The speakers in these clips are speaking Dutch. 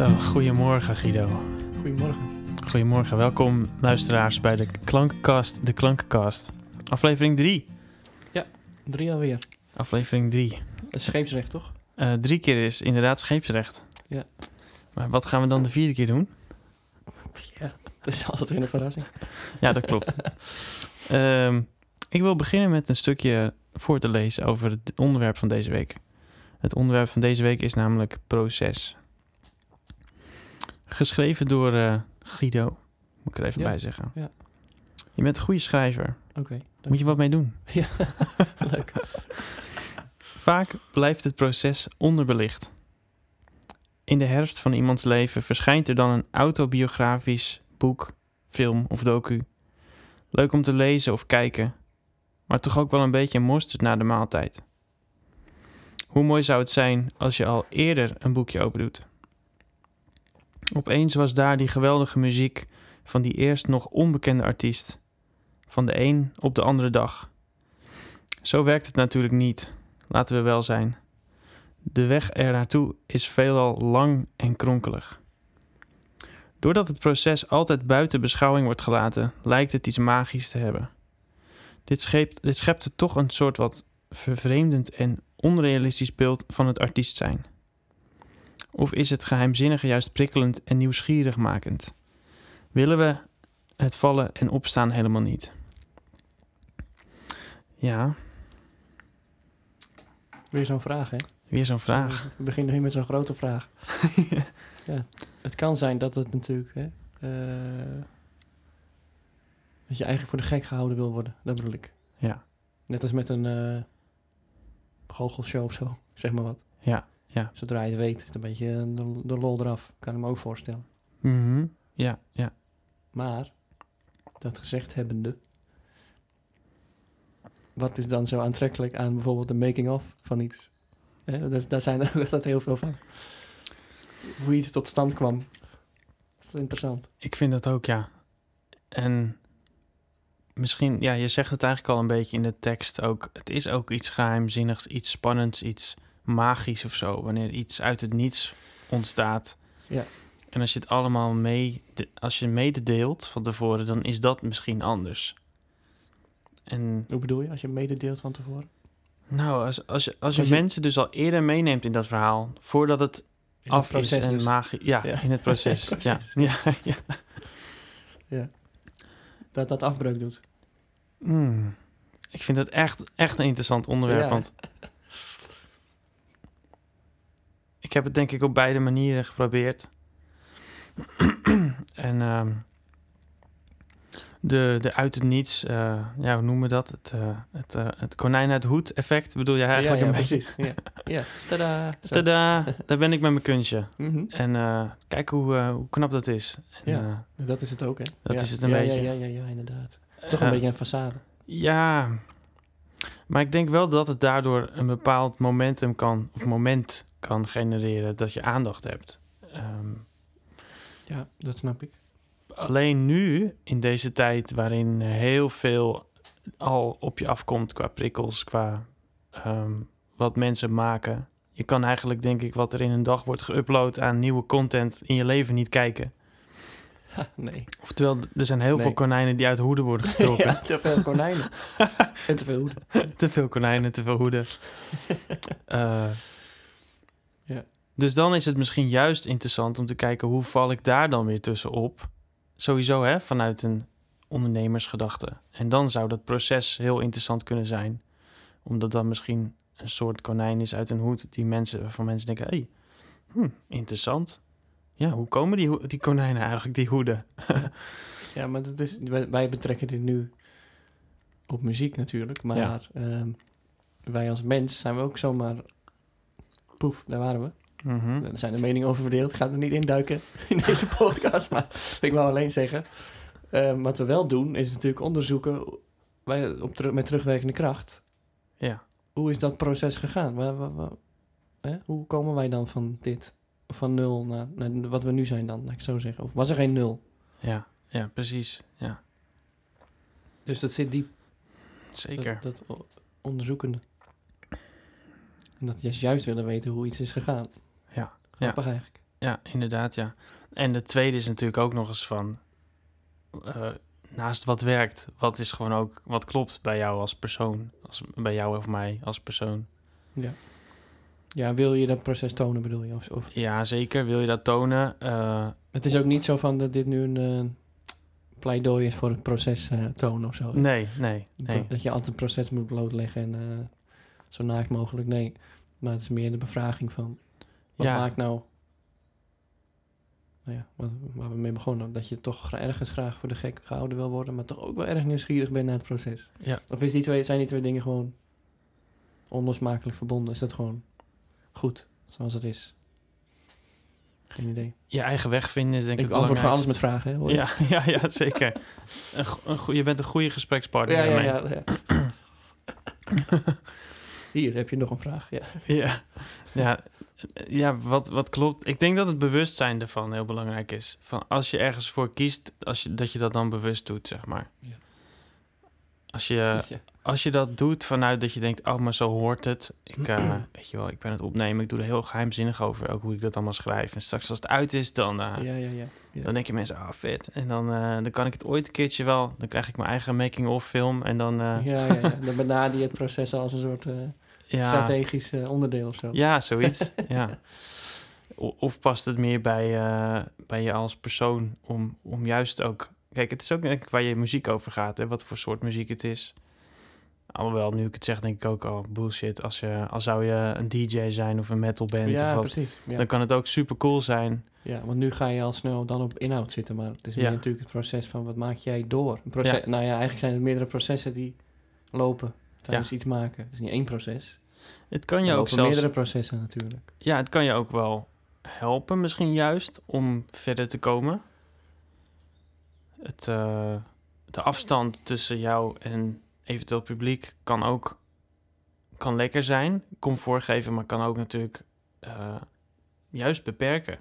Zo, goedemorgen Guido. Goedemorgen. Goedemorgen, welkom luisteraars bij de Klankenkast, de Klankenkast. Aflevering 3. Drie alweer. Aflevering 3. Het is scheepsrecht, toch? Eh, drie keer is inderdaad scheepsrecht. Ja. Maar wat gaan we dan de vierde keer doen? Ja. Dat is altijd weer een verrassing. Ja, dat klopt. Ehm, ik wil beginnen met een stukje voor te lezen over het onderwerp van deze week. Het onderwerp van deze week is namelijk proces. Geschreven door eh, Guido, moet ik er even Ja, bij zeggen. ja. Je bent een goede schrijver. Oké. Moet je wat mee doen? Ja, leuk. Vaak blijft het proces onderbelicht. In de herfst van iemands leven verschijnt er dan een autobiografisch boek, film of docu. Leuk om te lezen of kijken, maar toch ook wel een beetje mosterd na de maaltijd. Hoe mooi zou het zijn als je al eerder een boekje opendoet? Opeens was daar die geweldige muziek van die eerst nog onbekende artiest. Van de een op de andere dag. Zo werkt het natuurlijk niet laten we wel zijn. De weg er naartoe is veelal lang en kronkelig. Doordat het proces altijd buiten beschouwing wordt gelaten, lijkt het iets magisch te hebben. Dit, schept, dit schept toch een soort wat vervreemdend en onrealistisch beeld van het artiest zijn. Of is het geheimzinnige juist prikkelend en nieuwsgierig makend? Willen we het vallen en opstaan helemaal niet? Ja, Weer zo'n vraag, hè? weer zo'n vraag. We beginnen nu met zo'n grote vraag. ja. Het kan zijn dat het natuurlijk, hè... eh, dat je eigenlijk voor de gek gehouden wil worden. Dat bedoel ik. Ja, Net als met een eh goochelshow of zo. Zeg maar wat. ja, ja. Zodra je het weet, is het een beetje de, de lol eraf. Kan ik me ook voorstellen. Mhm. Ja, ja. Maar, dat gezegd hebbende, wat is dan zo aantrekkelijk aan bijvoorbeeld de making-of van iets? Hè, daar, daar zijn er ook altijd heel veel van. Hoe iets tot stand kwam. Dat is interessant. Ik vind dat ook, ja. En misschien, ja, je zegt het eigenlijk al een beetje in de tekst ook. Het is ook iets geheimzinnigs, iets spannends, iets magisch of zo. Wanneer iets uit het niets ontstaat. Ja. En als je het allemaal mee, als je mededeelt van tevoren, dan is dat misschien anders. En Hoe bedoel je, als je mededeelt van tevoren? nou, als, als je, als je, Als je- mensen dus al eerder meeneemt in dat verhaal, voordat het In af het is en dus. magie, ja, Ja. in het proces. Het ja. proces. Ja, ja. Ja. Dat dat afbreuk doet. Hmm. Ik vind het echt, echt een interessant onderwerp. Ja. Want ik heb het denk ik op beide manieren geprobeerd. en ehm, de, de uit het niets, eh, ja, hoe noemen we dat? Het, eh, het, eh, het konijn uit hoed effect bedoel je eigenlijk ja, ja, een beetje? precies. Ja. ja. Tadaa. Zo. Tada, daar ben ik met mijn kunstje. Mhm. En eh, kijk hoe, hoe knap dat is. En, Ja. Dat is het ook, hè? Dat Ja. is het een beetje. Ja, ja, ja, ja, inderdaad. Toch een beetje een façade. Ja, maar ik denk wel dat het daardoor een bepaald momentum kan, of moment kan genereren dat je aandacht hebt. Ehm, Ja, dat snap ik. alleen nu, in deze tijd waarin heel veel al op je afkomt qua prikkels, qua ehm, wat mensen maken. Je kan eigenlijk, denk ik, wat er in een dag wordt geüpload aan nieuwe content in je leven niet kijken. Ha, nee. Oftewel, er zijn heel Nee. veel konijnen die uit de hoeden worden getrokken. ja, te veel konijnen. en te veel hoeden. te veel konijnen, te veel hoeden. Eh, Ja. Dus dan is het misschien juist interessant om te kijken hoe val ik daar dan weer tussenop. Sowieso hè, vanuit een ondernemersgedachte. En dan zou dat proces heel interessant kunnen zijn. Omdat dat misschien een soort konijn is uit een hoed die mensen, waarvan mensen denken, hé, hey, hm, interessant. Ja, hoe komen die, die konijnen eigenlijk, die hoeden? Ja, maar dat is, wij, betrekken dit nu op muziek natuurlijk. Maar Ja. ehm, wij als mens zijn we ook zomaar... Poef, daar waren we. Mhm. Er zijn de meningen over verdeeld. Ik ga er niet induiken in deze podcast. maar ik wou alleen zeggen... ehm, wat we wel doen, is natuurlijk onderzoeken... Wij, op met terugwerkende kracht. Ja. Hoe is dat proces gegaan? Wa- wa- wa- hè? Hoe komen wij dan van dit? Van nul naar, naar wat we nu zijn dan, laat ik zo zeggen. Of was er geen nul? Ja, ja, precies. Ja, Dus dat zit diep. zeker. Dat, onderzoekende. En dat je juist willen weten hoe iets is gegaan. Ja, Grappig eigenlijk. Ja, inderdaad, ja. En de tweede is natuurlijk ook nog eens van... eh, naast wat werkt, wat is gewoon ook... wat klopt bij jou als persoon? Als, bij jou of mij als persoon? Ja. Ja, wil je dat proces tonen, bedoel je? Of, of- Ja, zeker. Wil je dat tonen? Eh, Het is ook niet zo van dat dit nu een eh, pleidooi is voor het proces tonen of zo. nee, nee, nee. Dat je altijd het proces moet blootleggen en zo naakt mogelijk. Nee, maar het is meer de bevraging van... Wat Ja. maakt nou... Nou ja, wat, waar we mee begonnen. Dat je toch ergens graag voor de gek gehouden wil worden... maar toch ook wel erg nieuwsgierig bent naar het proces. Ja. Of is die twee, zijn die twee dingen gewoon onlosmakelijk verbonden? Is dat gewoon goed, zoals het is? Geen idee. Je eigen weg vinden is denk ik Ik het antwoord alles met vragen, hè? hoor je? Ja, ja, ja, zeker. een, je bent een goede gesprekspartner ja, ja, ja. Hier heb je nog een vraag, ja. Ja, ja, ja wat, wat klopt. Ik denk dat het bewustzijn ervan heel belangrijk is. Van als je ergens voor kiest, als je, dat je dat dan bewust doet, zeg maar. Ja. Als je. Als je dat doet vanuit dat je denkt, oh, maar zo hoort het. Ik, eh, weet je wel, ik ben het opnemen. Ik doe er heel geheimzinnig over, ook hoe ik dat allemaal schrijf. En straks als het uit is, dan, eh, ja, ja, ja. ja. dan denken mensen, ah, vet. En dan, eh, dan kan ik het ooit een keertje wel. Dan krijg ik mijn eigen making-of film. En dan, ja, ja, ja. Dan benader je het proces als een soort strategisch onderdeel of zo. Ja, zoiets. ja. O- Of past het meer bij, bij je als persoon om, om juist ook... Kijk, het is ook denk ik waar je muziek over gaat, hè? wat voor soort muziek het is. Alhoewel, nu ik het zeg, denk ik ook al bullshit. Als, je, als zou je een DJ zijn of een metalband Ja, of wat, precies. Ja. dan kan het ook super cool zijn. ja, want nu ga je al snel dan op inhoud zitten, maar het is Ja. meer natuurlijk het proces van wat maak jij door. Een proces. Nou ja, eigenlijk zijn het meerdere processen die lopen tijdens iets maken. Het is niet één proces. Het kan je ook zelfs... meerdere processen natuurlijk. Ja, het kan je ook wel helpen, misschien juist, om verder te komen. Het, eh, de afstand tussen jou en eventueel publiek kan ook kan lekker zijn, comfort geven, maar kan ook natuurlijk eh, juist beperken.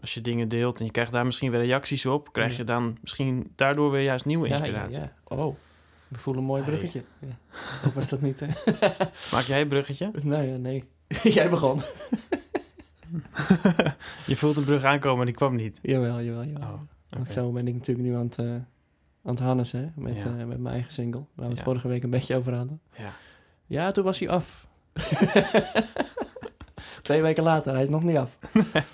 Als je dingen deelt en je krijgt daar misschien weer reacties op, krijg je dan misschien daardoor weer juist nieuwe Ja, ja, inspiratie. ja. Oh, we voelen een mooi Hey. bruggetje. Ja. Of was dat niet? hè? Maak jij een bruggetje? nee, ja, nee. Jij begon. je voelt een brug aankomen, maar die kwam niet. Jawel, jawel, jawel. Oh, Want oké. zo ben ik natuurlijk nu aan het, eh, aan het harnessen, hè, met, Ja. eh, met mijn eigen single. Waar we het Ja. vorige week een beetje over hadden. Ja. Ja, toen was hij af. Twee weken later, hij is nog niet af.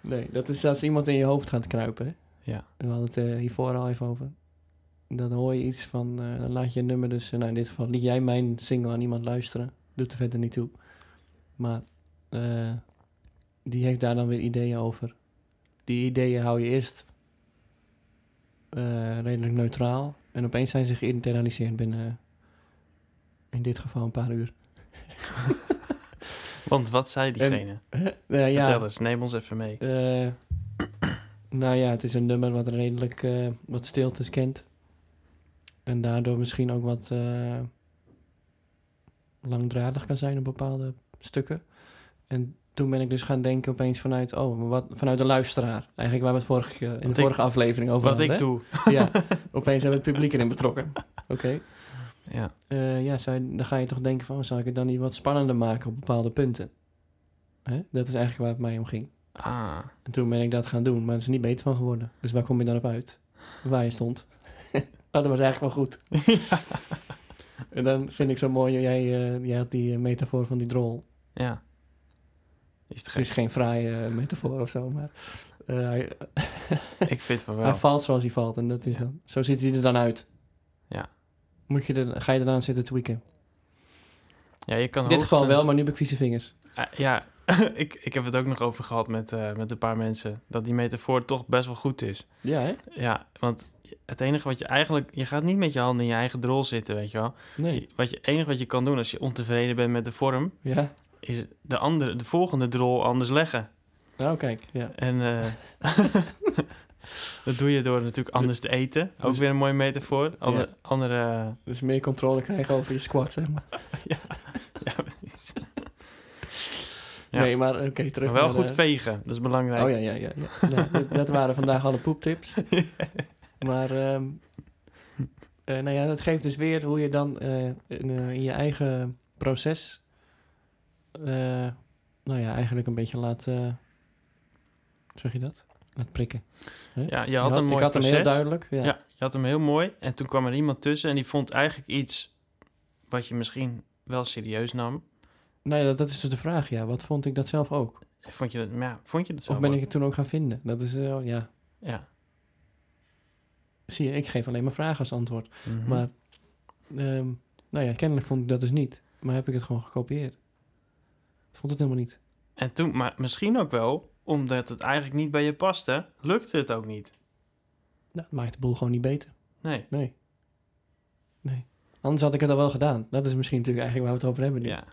nee, dat is als iemand in je hoofd gaat kruipen. Hè? Ja. We hadden het eh, hiervoor al even over. Dan hoor je iets van, eh, dan laat je een nummer dus, nou in dit geval liet jij mijn single aan iemand luisteren. Doet er verder niet toe. Maar die heeft daar dan weer ideeën over. Die ideeën hou je eerst redelijk neutraal. En opeens zijn ze geïnternaliseerd binnen, eh, in dit geval een paar uur. Want wat zei diegene? Eh, ja, Vertel eens, neem ons even mee. eh, nou ja, het is een nummer wat redelijk eh, wat stiltes kent. En daardoor misschien ook wat eh, langdradig kan zijn op bepaalde stukken. En toen ben ik dus gaan denken opeens vanuit, oh, wat, vanuit de luisteraar. Eigenlijk waar we het vorige, in de Wat ik- vorige aflevering over Wat ik hadden. doe. hè? Ja, opeens hebben we het publiek erin betrokken. Oké. Ja. Eh, ja, zou dan ga je toch denken van, zal ik het dan niet wat spannender maken op bepaalde punten? Hè? Dat is eigenlijk waar het mij om ging. Ah, En toen ben ik dat gaan doen, maar het is niet beter van geworden. Dus waar kom je dan op uit? Waar je stond. oh, dat was eigenlijk wel goed. En dan vind ik zo mooi, jij, eh, jij had die eh, metafoor van die drol. ja. Is te Het is geen fraaie eh, metafoor of zo, maar eh, hij, Ik vind van hij wel. valt zoals hij valt. En dat is Ja. dan, zo ziet hij er dan uit. Ja. Moet je er, ga je er dan zitten tweaken? Ja, je kan In dit geval wel, maar nu heb ik vieze vingers. Ah, ja, ik, ik heb het ook nog over gehad met, eh, met een paar mensen. Dat die metafoor toch best wel goed is. Ja, hè? Ja, want het enige wat je eigenlijk... Je gaat niet met je handen in je eigen drol zitten, weet je wel. Nee. Wat je, het enige wat je kan doen als je ontevreden bent met de vorm... Ja. Is de, andere, de volgende drol anders leggen. Nou, kijk. Ja. En eh, dat doe je door natuurlijk anders te eten. Ook Dus- weer een mooie metafoor. Andere, Ja. andere Dus meer controle krijgen over je squat, zeg maar. ja, precies. Ja. Nee, maar oké, terug Maar wel goed de- vegen, dat is belangrijk. Oh ja, ja, ja. ja. Nou, dat, dat waren vandaag alle poeptips. Maar ehm eh, nou ja, dat geeft dus weer hoe je dan in, eh, in je eigen proces... eh, nou ja, eigenlijk een beetje laat... eh, Zeg je dat? Het prikken. Ja, je had een mooi Ik had hem heel duidelijk. Ja. Ja. je had hem heel mooi. En toen kwam er iemand tussen en die vond eigenlijk iets wat je misschien wel serieus nam. Nee, dat, dat is dus de vraag, ja. Wat vond ik dat zelf ook? Vond je dat, ja, vond je dat zelf Of ben ook? ik het toen ook gaan vinden? Dat is, eh, ja... Ja. Zie je, ik geef alleen maar vragen als antwoord. Mhm. Maar, ehm, nou ja, kennelijk vond ik dat dus niet. Maar heb ik het gewoon gekopieerd. Vond het helemaal niet. En toen, maar misschien ook wel, omdat het eigenlijk niet bij je paste, lukte het ook niet. Nou, het maakt de boel gewoon niet beter. Nee. Nee. Nee. Anders had ik het al wel gedaan. Dat is misschien natuurlijk eigenlijk waar we het over hebben nu. Ja.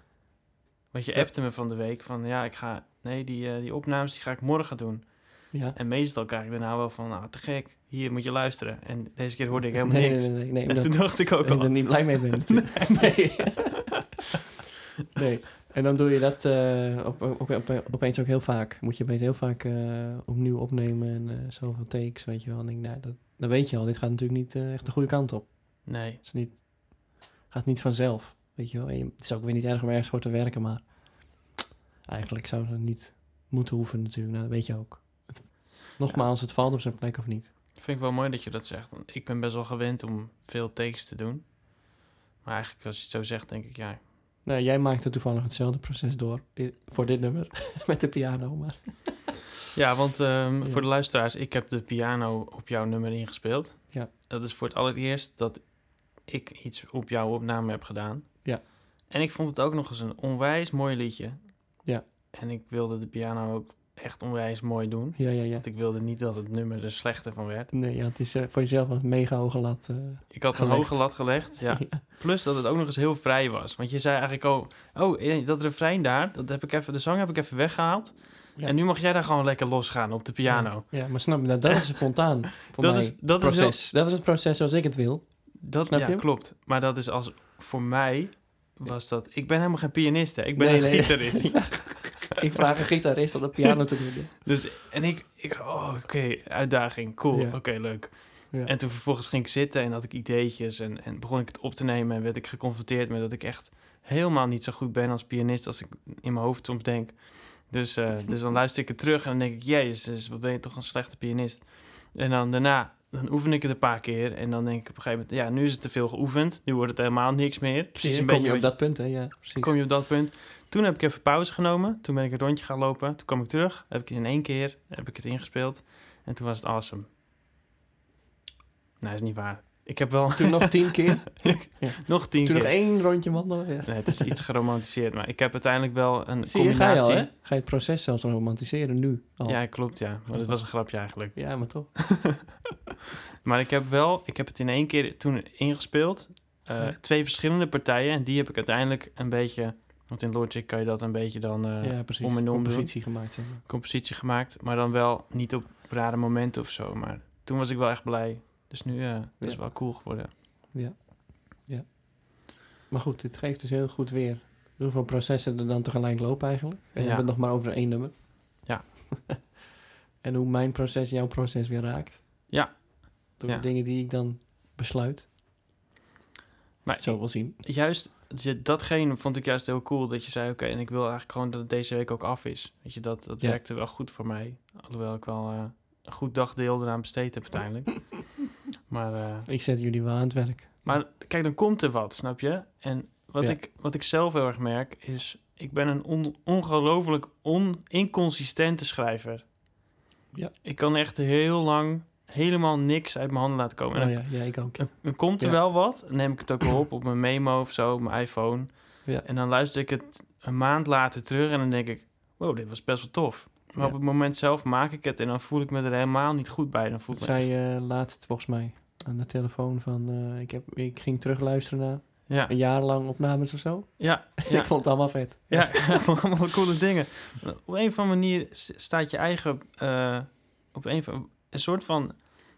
Want je Dat- appte me van de week van, ja, ik ga, nee, die, eh, die opnames die ga ik morgen doen. Ja. En meestal krijg ik daarna wel van, nou, te gek, hier moet je luisteren. En deze keer hoorde ik helemaal nee, niks. Nee, nee, nee. nee en toen dacht ik ook ik er al, niet blij mee ben natuurlijk. Nee. nee. En dan doe je dat eh, op, op, op, opeens ook heel vaak. Moet je opeens heel vaak eh, opnieuw opnemen en eh, zoveel takes, weet je wel. En denk, ik, nou, dat, dan weet je al, dit gaat natuurlijk niet echt de goede kant op. nee. Het is niet, gaat niet vanzelf, weet je wel. En je- het is ook weer niet erg om ergens voor te werken, maar eigenlijk zou het niet moeten hoeven natuurlijk. Nou, dat weet je ook. Het- nogmaals, het valt op zijn plek of niet. Vind ik wel mooi dat je dat zegt. Ik ben best wel gewend om veel takes te doen. Maar eigenlijk als je het zo zegt, denk ik, ja, Nou, jij maakte toevallig hetzelfde proces door voor dit nummer met de piano, maar Ja, want ehm, Ja. voor de luisteraars, ik heb de piano op jouw nummer ingespeeld. Ja. Dat is voor het allereerst dat ik iets op jouw opname heb gedaan. Ja. En ik vond het ook nog eens een onwijs mooi liedje. Ja. En ik wilde de piano ook echt onwijs mooi doen. ja, ja, ja. Want ik wilde niet dat het nummer er slechter van werd. Nee, ja, het is eh, voor jezelf een mega hoge lat. eh, Ik had een hoge lat gelegd, ja. Plus dat het ook nog eens heel vrij was. Want je zei eigenlijk al, oh, eh, dat refrein daar, dat heb ik even, de zang heb ik even weggehaald. Ja. En nu mag jij daar gewoon lekker losgaan op de piano. Ja, maar snap je, dat, dat is spontaan voor Dat mij. is- dat is wel- proces. Dat is het proces zoals ik het wil. Dat Snap ja, je? klopt. Maar dat is als voor mij was dat. Ik ben helemaal geen pianist. Hè. Ik ben Nee, een nee. gitarist. Ik vraag een gitarist om de piano te doen. Dus en ik, ik oh, oké, uitdaging, cool, Ja. oké, leuk. Ja. En toen vervolgens ging ik zitten en had ik ideetjes en, en begon ik het op te nemen en werd ik geconfronteerd met dat ik echt helemaal niet zo goed ben als pianist als ik in mijn hoofd soms denk. Dus, eh, dus dan luister ik het terug en dan denk ik, jezus, wat ben je toch een slechte pianist. En dan daarna, dan oefen ik het een paar keer en dan denk ik op een gegeven moment, ja, nu is het te veel geoefend, nu wordt het helemaal niks meer. Precies, een kom beetje je op wat dat punt, hè? Ja, precies. kom je op dat punt. Toen heb ik even pauze genomen. Toen ben ik een rondje gaan lopen. Toen kwam ik terug. Heb ik het in één keer heb ik het ingespeeld. En toen was het awesome. Nee, is niet waar. Ik heb wel Toen nog tien keer. nog tien Toen keer. nog één rondje wandelen. Ja. Nee, het is iets geromantiseerd. Maar ik heb uiteindelijk wel een Zie je, ga je combinatie. al, hè? Ga je het proces zelfs romantiseren nu al. Ja, klopt, ja. Maar dat was een grapje eigenlijk. Ja, maar toch. Maar ik heb wel, ik heb het in één keer toen ingespeeld. Eh, Ja. Twee verschillende partijen. En die heb ik uiteindelijk een beetje... Want in Logic kan je dat een beetje dan ja, precies. om en om doen. Compositie gemaakt, maar. compositie gemaakt, maar dan wel niet op rare momenten of zo. Maar toen was ik wel echt blij. Dus nu eh is het wel cool geworden. Ja. ja. Maar goed, dit geeft dus heel goed weer hoeveel processen er dan tegelijk lopen eigenlijk. En we Ja. hebben het nog maar over één nummer. Ja. en hoe mijn proces jouw proces weer raakt. Ja. Door de dingen die ik dan besluit. Maar Zo wel zien. juist datgene vond ik juist heel cool. Dat je zei, oké, en ik wil eigenlijk gewoon dat het deze week ook af is. Weet je, dat, dat Ja. werkte wel goed voor mij. Alhoewel ik wel eh, een goed dagdeel eraan besteed heb uiteindelijk. maar, eh, Ik zet jullie wel aan het werk. maar kijk, dan komt er wat, snap je? En wat, Ja. ik, wat ik zelf heel erg merk is... Ik ben een on, ongelooflijk on, inconsistente schrijver. Ja. Ik kan echt heel lang helemaal niks uit mijn handen laten komen. En Oh dan, ja, ja, ik ook. dan komt er Ja. wel wat. Dan neem ik het ook wel op op mijn memo of zo, op mijn iPhone. Ja. En dan luister ik het een maand later terug en dan denk ik... Wow, dit was best wel tof. Maar Ja. op het moment zelf maak ik het en dan voel ik me er helemaal niet goed bij. Dan voel Dat ik me zei eh, laatst volgens mij aan de telefoon van... eh, ik, heb, ik ging terugluisteren naar ja, een jaar lang opnames of zo. ja, ja. ik vond het allemaal vet. Ja, allemaal coole dingen. Op een of andere manier staat je eigen... eh, op een, van, een soort van...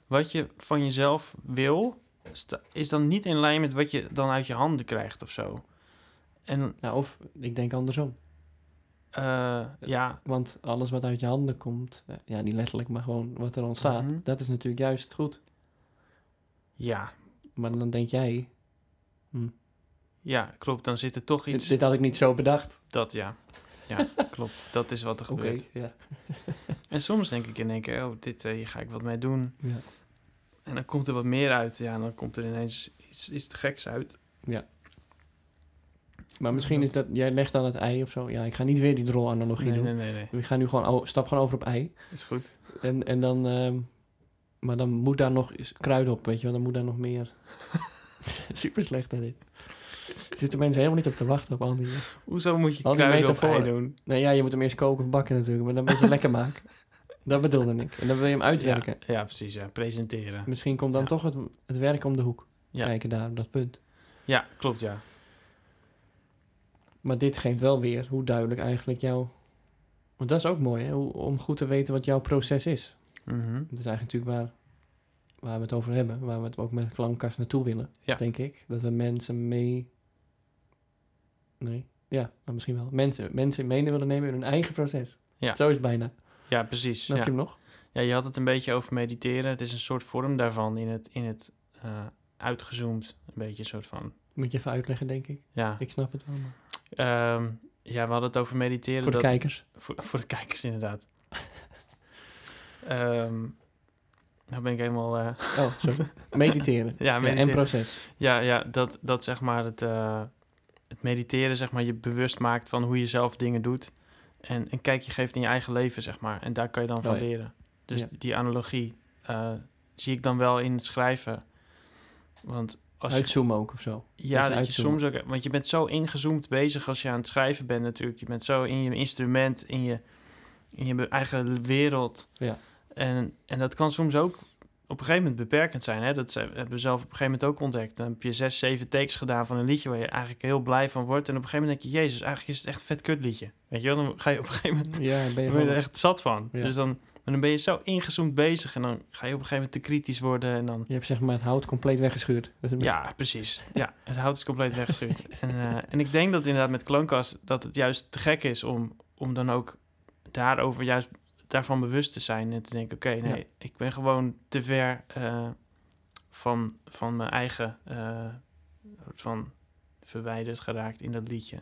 Wat je van jezelf wil... is dan niet in lijn met wat je dan uit je handen krijgt of zo. En Nou, of ik denk andersom. eh, ja, Want alles wat uit je handen komt, eh, ja, niet letterlijk, maar gewoon wat er ontstaat, Mhm. dat is natuurlijk juist goed. ja, Maar dan denk jij, ja, klopt. Dan zit er toch iets... dit had ik niet zo bedacht. Dat, ja. Ja, klopt. Dat is wat er Oké, gebeurt. ja. En soms denk ik in één keer, oh, dit, eh, hier ga ik wat mee doen. Ja. En dan komt er wat meer uit. Ja, dan komt er ineens iets, iets te geks uit. Maar misschien is dat, jij legt dan het ei of zo. Ja, ik ga niet weer die drol-analogie Nee, doen. nee, nee, nee. We gaan nu gewoon, stap gewoon over op ei. Is goed. En, en dan, ehm, maar dan moet daar nog kruid op, weet je wel. Dan moet daar nog meer... Super slecht, hè, dit. Zitten mensen helemaal niet op te wachten op al die... Hoezo moet je kruiden op ei doen? Nee, ja, je moet hem eerst koken of bakken natuurlijk, maar dan moet je hem lekker maken. Dat bedoelde ik. En dan wil je hem uitwerken. Ja, ja, precies. Ja. Presenteren. Misschien komt dan Ja. toch het, het werk om de hoek. Ja. Kijken daar op dat punt. Ja, klopt, ja. Maar dit geeft wel weer hoe duidelijk eigenlijk jouw... Want dat is ook mooi, hè? Om goed te weten wat jouw proces is. Mhm. Dat is eigenlijk natuurlijk waar, waar we het over hebben. Waar we het ook met klankkast naartoe willen, Ja. denk ik. Dat we mensen mee... Nee, ja, maar misschien wel. Mensen, mensen mee willen nemen in hun eigen proces. Ja. Zo is het bijna. Ja, precies. Snap Ja. je hem nog? ja, je had het een beetje over mediteren. Het is een soort vorm daarvan in het, in het eh, uitgezoomd. Een beetje een soort van... Moet je even uitleggen, denk ik. Ja. Ik snap het wel. maar- Ehm, ja, we hadden het over mediteren. Voor de dat, kijkers. Voor, voor de kijkers, inderdaad. Ehm nou ben ik helemaal... eh, Oh, sorry. Mediteren. ja, En mediteren. proces. Ja, ja dat, dat zeg maar het, eh, het mediteren, zeg maar, je bewust maakt van hoe je zelf dingen doet. En een kijkje geeft in je eigen leven, zeg maar. En daar kan je dan van Oh ja. leren. Dus Ja. die analogie eh, zie ik dan wel in het schrijven. Want als je, Uitzoomen ook of zo. ja, dat je soms ook, want je bent zo ingezoomd bezig als je aan het schrijven bent natuurlijk. Je bent zo in je instrument, in je, in je eigen wereld. Ja. En, en dat kan soms ook op een gegeven moment beperkend zijn. Hè? Dat hebben we zelf op een gegeven moment ook ontdekt. Dan heb je zes, zeven takes gedaan van een liedje waar je eigenlijk heel blij van wordt. En op een gegeven moment denk je, jezus, eigenlijk is het echt een vet kut liedje. Weet je wel, dan ga je op een gegeven moment Ja, ben je gewoon... er echt zat van. Ja. Dus dan, maar dan ben je zo ingezoomd bezig en dan ga je op een gegeven moment te kritisch worden. En dan, Je hebt zeg maar het hout compleet weggeschuurd. Ja, precies. Ja, het hout is compleet weggestuurd. en, eh, en ik denk dat inderdaad met Klankas dat het juist te gek is om, om dan ook daarover juist daarvan bewust te zijn. En te denken, oké, nee, Ja. ik ben gewoon te ver eh, van, van mijn eigen eh, van verwijderd geraakt in dat liedje.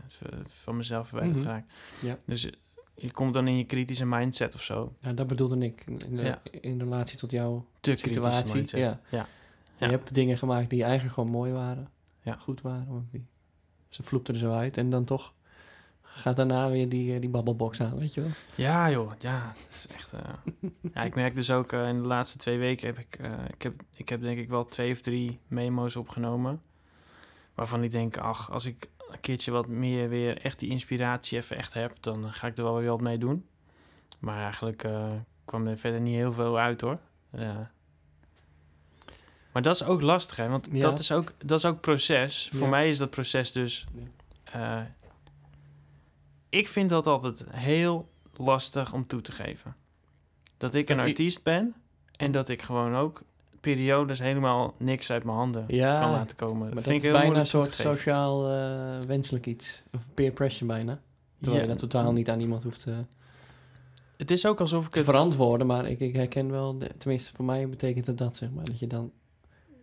Van mezelf verwijderd Mhm. geraakt. Ja. Dus je komt dan in je kritische mindset of zo. Ja, dat bedoelde ik. In, de- Ja. in relatie tot jouw Te kritische situatie. mindset. Ja. Ja. Je hebt dingen gemaakt die eigenlijk gewoon mooi waren. Ja. Goed waren. Want die, ze vloepten er zo uit. En dan toch gaat daarna weer die, eh, die babbelbox aan, weet je wel. Ja, joh. Ja, het is echt... eh, ja, ik merk dus ook eh, in de laatste twee weken heb ik... ik, heb, ik heb denk ik wel twee of drie memo's opgenomen. Waarvan ik denk, ach, als ik een keertje wat meer weer echt die inspiratie even echt heb... dan ga ik er wel weer wat mee doen. Maar eigenlijk kwam er verder niet heel veel uit, hoor. Ja. Maar dat is ook lastig, hè? Want Ja. dat, is ook, dat is ook proces. Voor Ja. mij is dat proces dus... Ja. Eh, ik vind dat altijd heel lastig om toe te geven. Dat ik een Dat artiest ben en dat ik gewoon ook periodes helemaal niks uit mijn handen Ja, kan laten komen. maar dat vind is ik heel bijna een soort sociaal eh, wenselijk iets. Of peer pressure bijna. Terwijl Ja, je dat totaal niet aan iemand hoeft te, Het is ook alsof ik het... verantwoorden. Maar ik, ik herken wel, de- tenminste voor mij betekent het dat, zeg maar. Dat je dan...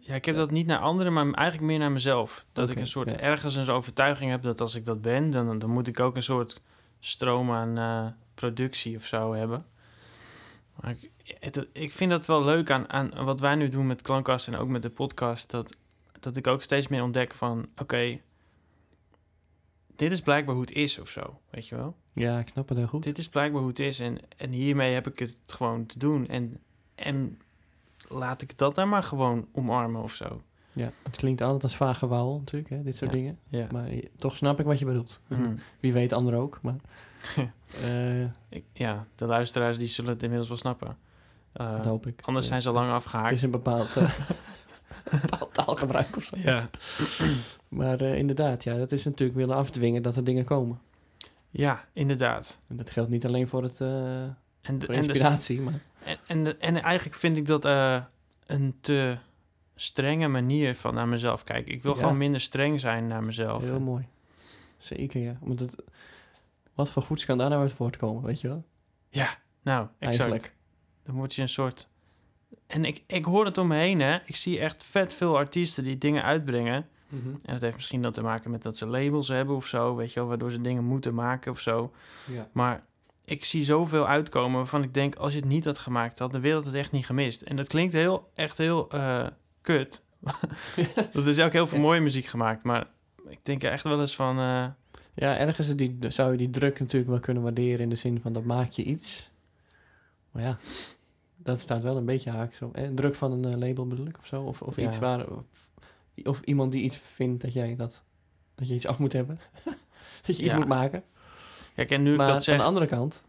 Ja, ik heb dat niet naar anderen, maar eigenlijk meer naar mezelf. Dat ik een soort ja. ergens een overtuiging heb dat als ik dat ben, dan, dan moet ik ook een soort stroom aan eh, productie of zo hebben. Maar ik, het, ik vind dat wel leuk aan, aan wat wij nu doen met Klankkast en ook met de podcast, dat, dat ik ook steeds meer ontdek van, oké, dit is blijkbaar hoe het is of zo, weet je wel? Ja, ik snap het heel goed. Dit is blijkbaar hoe het is en, en hiermee heb ik het gewoon te doen. En, en laat ik dat dan maar gewoon omarmen of zo. Ja, het klinkt altijd als vage wauw natuurlijk, hè, dit soort Ja. dingen. Ja. Maar toch snap ik wat je bedoelt. Mhm. Wie weet anderen ook, maar... eh, Ik, ja, de luisteraars die zullen het inmiddels wel snappen. Eh, dat hoop ik. anders Ja. zijn ze lang Het afgehaakt. is een bepaald, eh, bepaald taalgebruik of zo. Ja. Maar inderdaad, ja, dat is natuurlijk willen afdwingen dat er dingen komen. ja, inderdaad. En dat geldt niet alleen voor, het, En, de, voor en, de, inspiratie, maar... en, en, en eigenlijk vind ik dat eh, een te strenge manier van naar mezelf kijken. Ik wil Ja. gewoon minder streng zijn naar mezelf. Heel mooi. Zeker, ja. Want het, wat voor goeds kan daar nou uit voortkomen, weet je wel? Ja, nou, exact. Eigenlijk. Dan word je een soort... En ik, ik hoor het om me heen, hè. Ik zie echt vet veel artiesten die dingen uitbrengen. Mhm. En dat heeft misschien dan te maken met dat ze labels hebben of zo, weet je wel, waardoor ze dingen moeten maken of zo. Ja. Maar ik zie zoveel uitkomen waarvan ik denk, als je het niet had gemaakt, had de wereld het echt niet gemist. En dat klinkt heel, echt heel eh, kut. er is ook heel veel mooie muziek gemaakt, maar ik denk echt wel eens van, eh, Ja, ergens die, zou je die druk natuurlijk wel kunnen waarderen in de zin van dat maak je iets. Maar ja, dat staat wel een beetje haaks op. Eh, druk van een eh, label bedoel ik of zo. Of, of Ja. iets waar. Of, of iemand die iets vindt dat jij dat. Dat je iets af moet hebben. dat je iets moet maken. Kijk, en nu ik maar dat aan de andere kant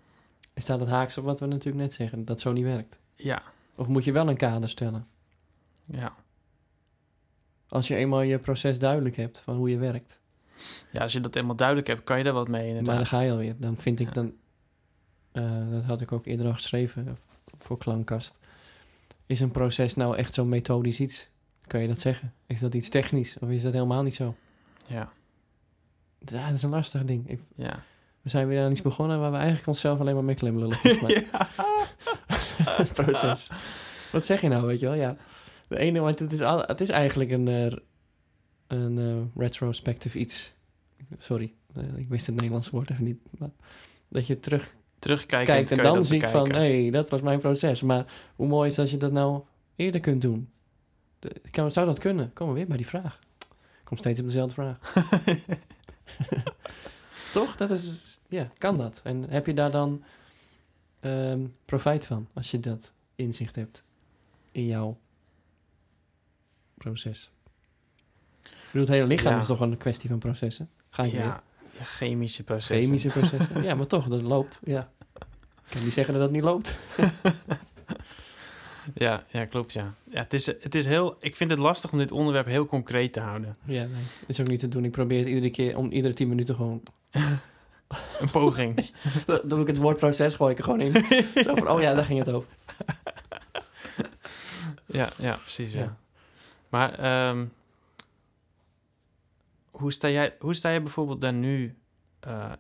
staat het haaks op wat we natuurlijk net zeggen. Dat zo niet werkt. ja, Of moet je wel een kader stellen. ja. Als je eenmaal je proces duidelijk hebt van hoe je werkt. Ja, als je dat helemaal duidelijk hebt, kan je daar wat mee inderdaad. Maar dan ga je alweer. Dan vind ik Ja. dan... eh, dat had ik ook eerder al geschreven voor Klankkast. Is een proces nou echt zo'n methodisch iets? Kan je dat zeggen? Is dat iets technisch? Of is dat helemaal niet zo? Ja, Ja, dat is een lastig ding. Ik- ja. We zijn weer aan iets begonnen waar we eigenlijk onszelf alleen maar mee klem lullen. volgens mij. het proces. Wat zeg je nou, weet je wel? Ja. De ene, want het is, al, het is eigenlijk een, eh, een eh, retrospective iets. Sorry, eh, ik wist het Nederlandse woord even niet. Maar dat je terug Terugkijken kijkt en dan dat ziet van, hé, hey, dat was mijn proces. Maar hoe mooi is als je dat nou eerder kunt doen? De, kan, zou dat kunnen? Komen we weer bij die vraag. Ik kom steeds op dezelfde vraag. Toch? Dat is, ja, kan dat? En heb je daar dan ehm, profijt van als je dat inzicht hebt in jouw proces? Ik bedoel, het hele lichaam Ja. is toch een kwestie van processen? Ga je ja, chemische processen. Chemische processen. ja, maar toch, dat loopt. Ja. Ik kan niet zeggen dat dat niet loopt. Ja, ja, klopt, ja. ja het, is, het is heel... Ik vind het lastig om dit onderwerp heel concreet te houden. Ja, nee. Dat is ook niet te doen. Ik probeer het iedere keer, om iedere tien minuten gewoon... Een poging. Dan doe ik het woord proces, gooi ik er gewoon in. Zo van, oh ja, daar ging het over. ja, ja, precies, ja. Ja. Maar ehm, hoe, sta jij, hoe sta jij bijvoorbeeld daar nu eh,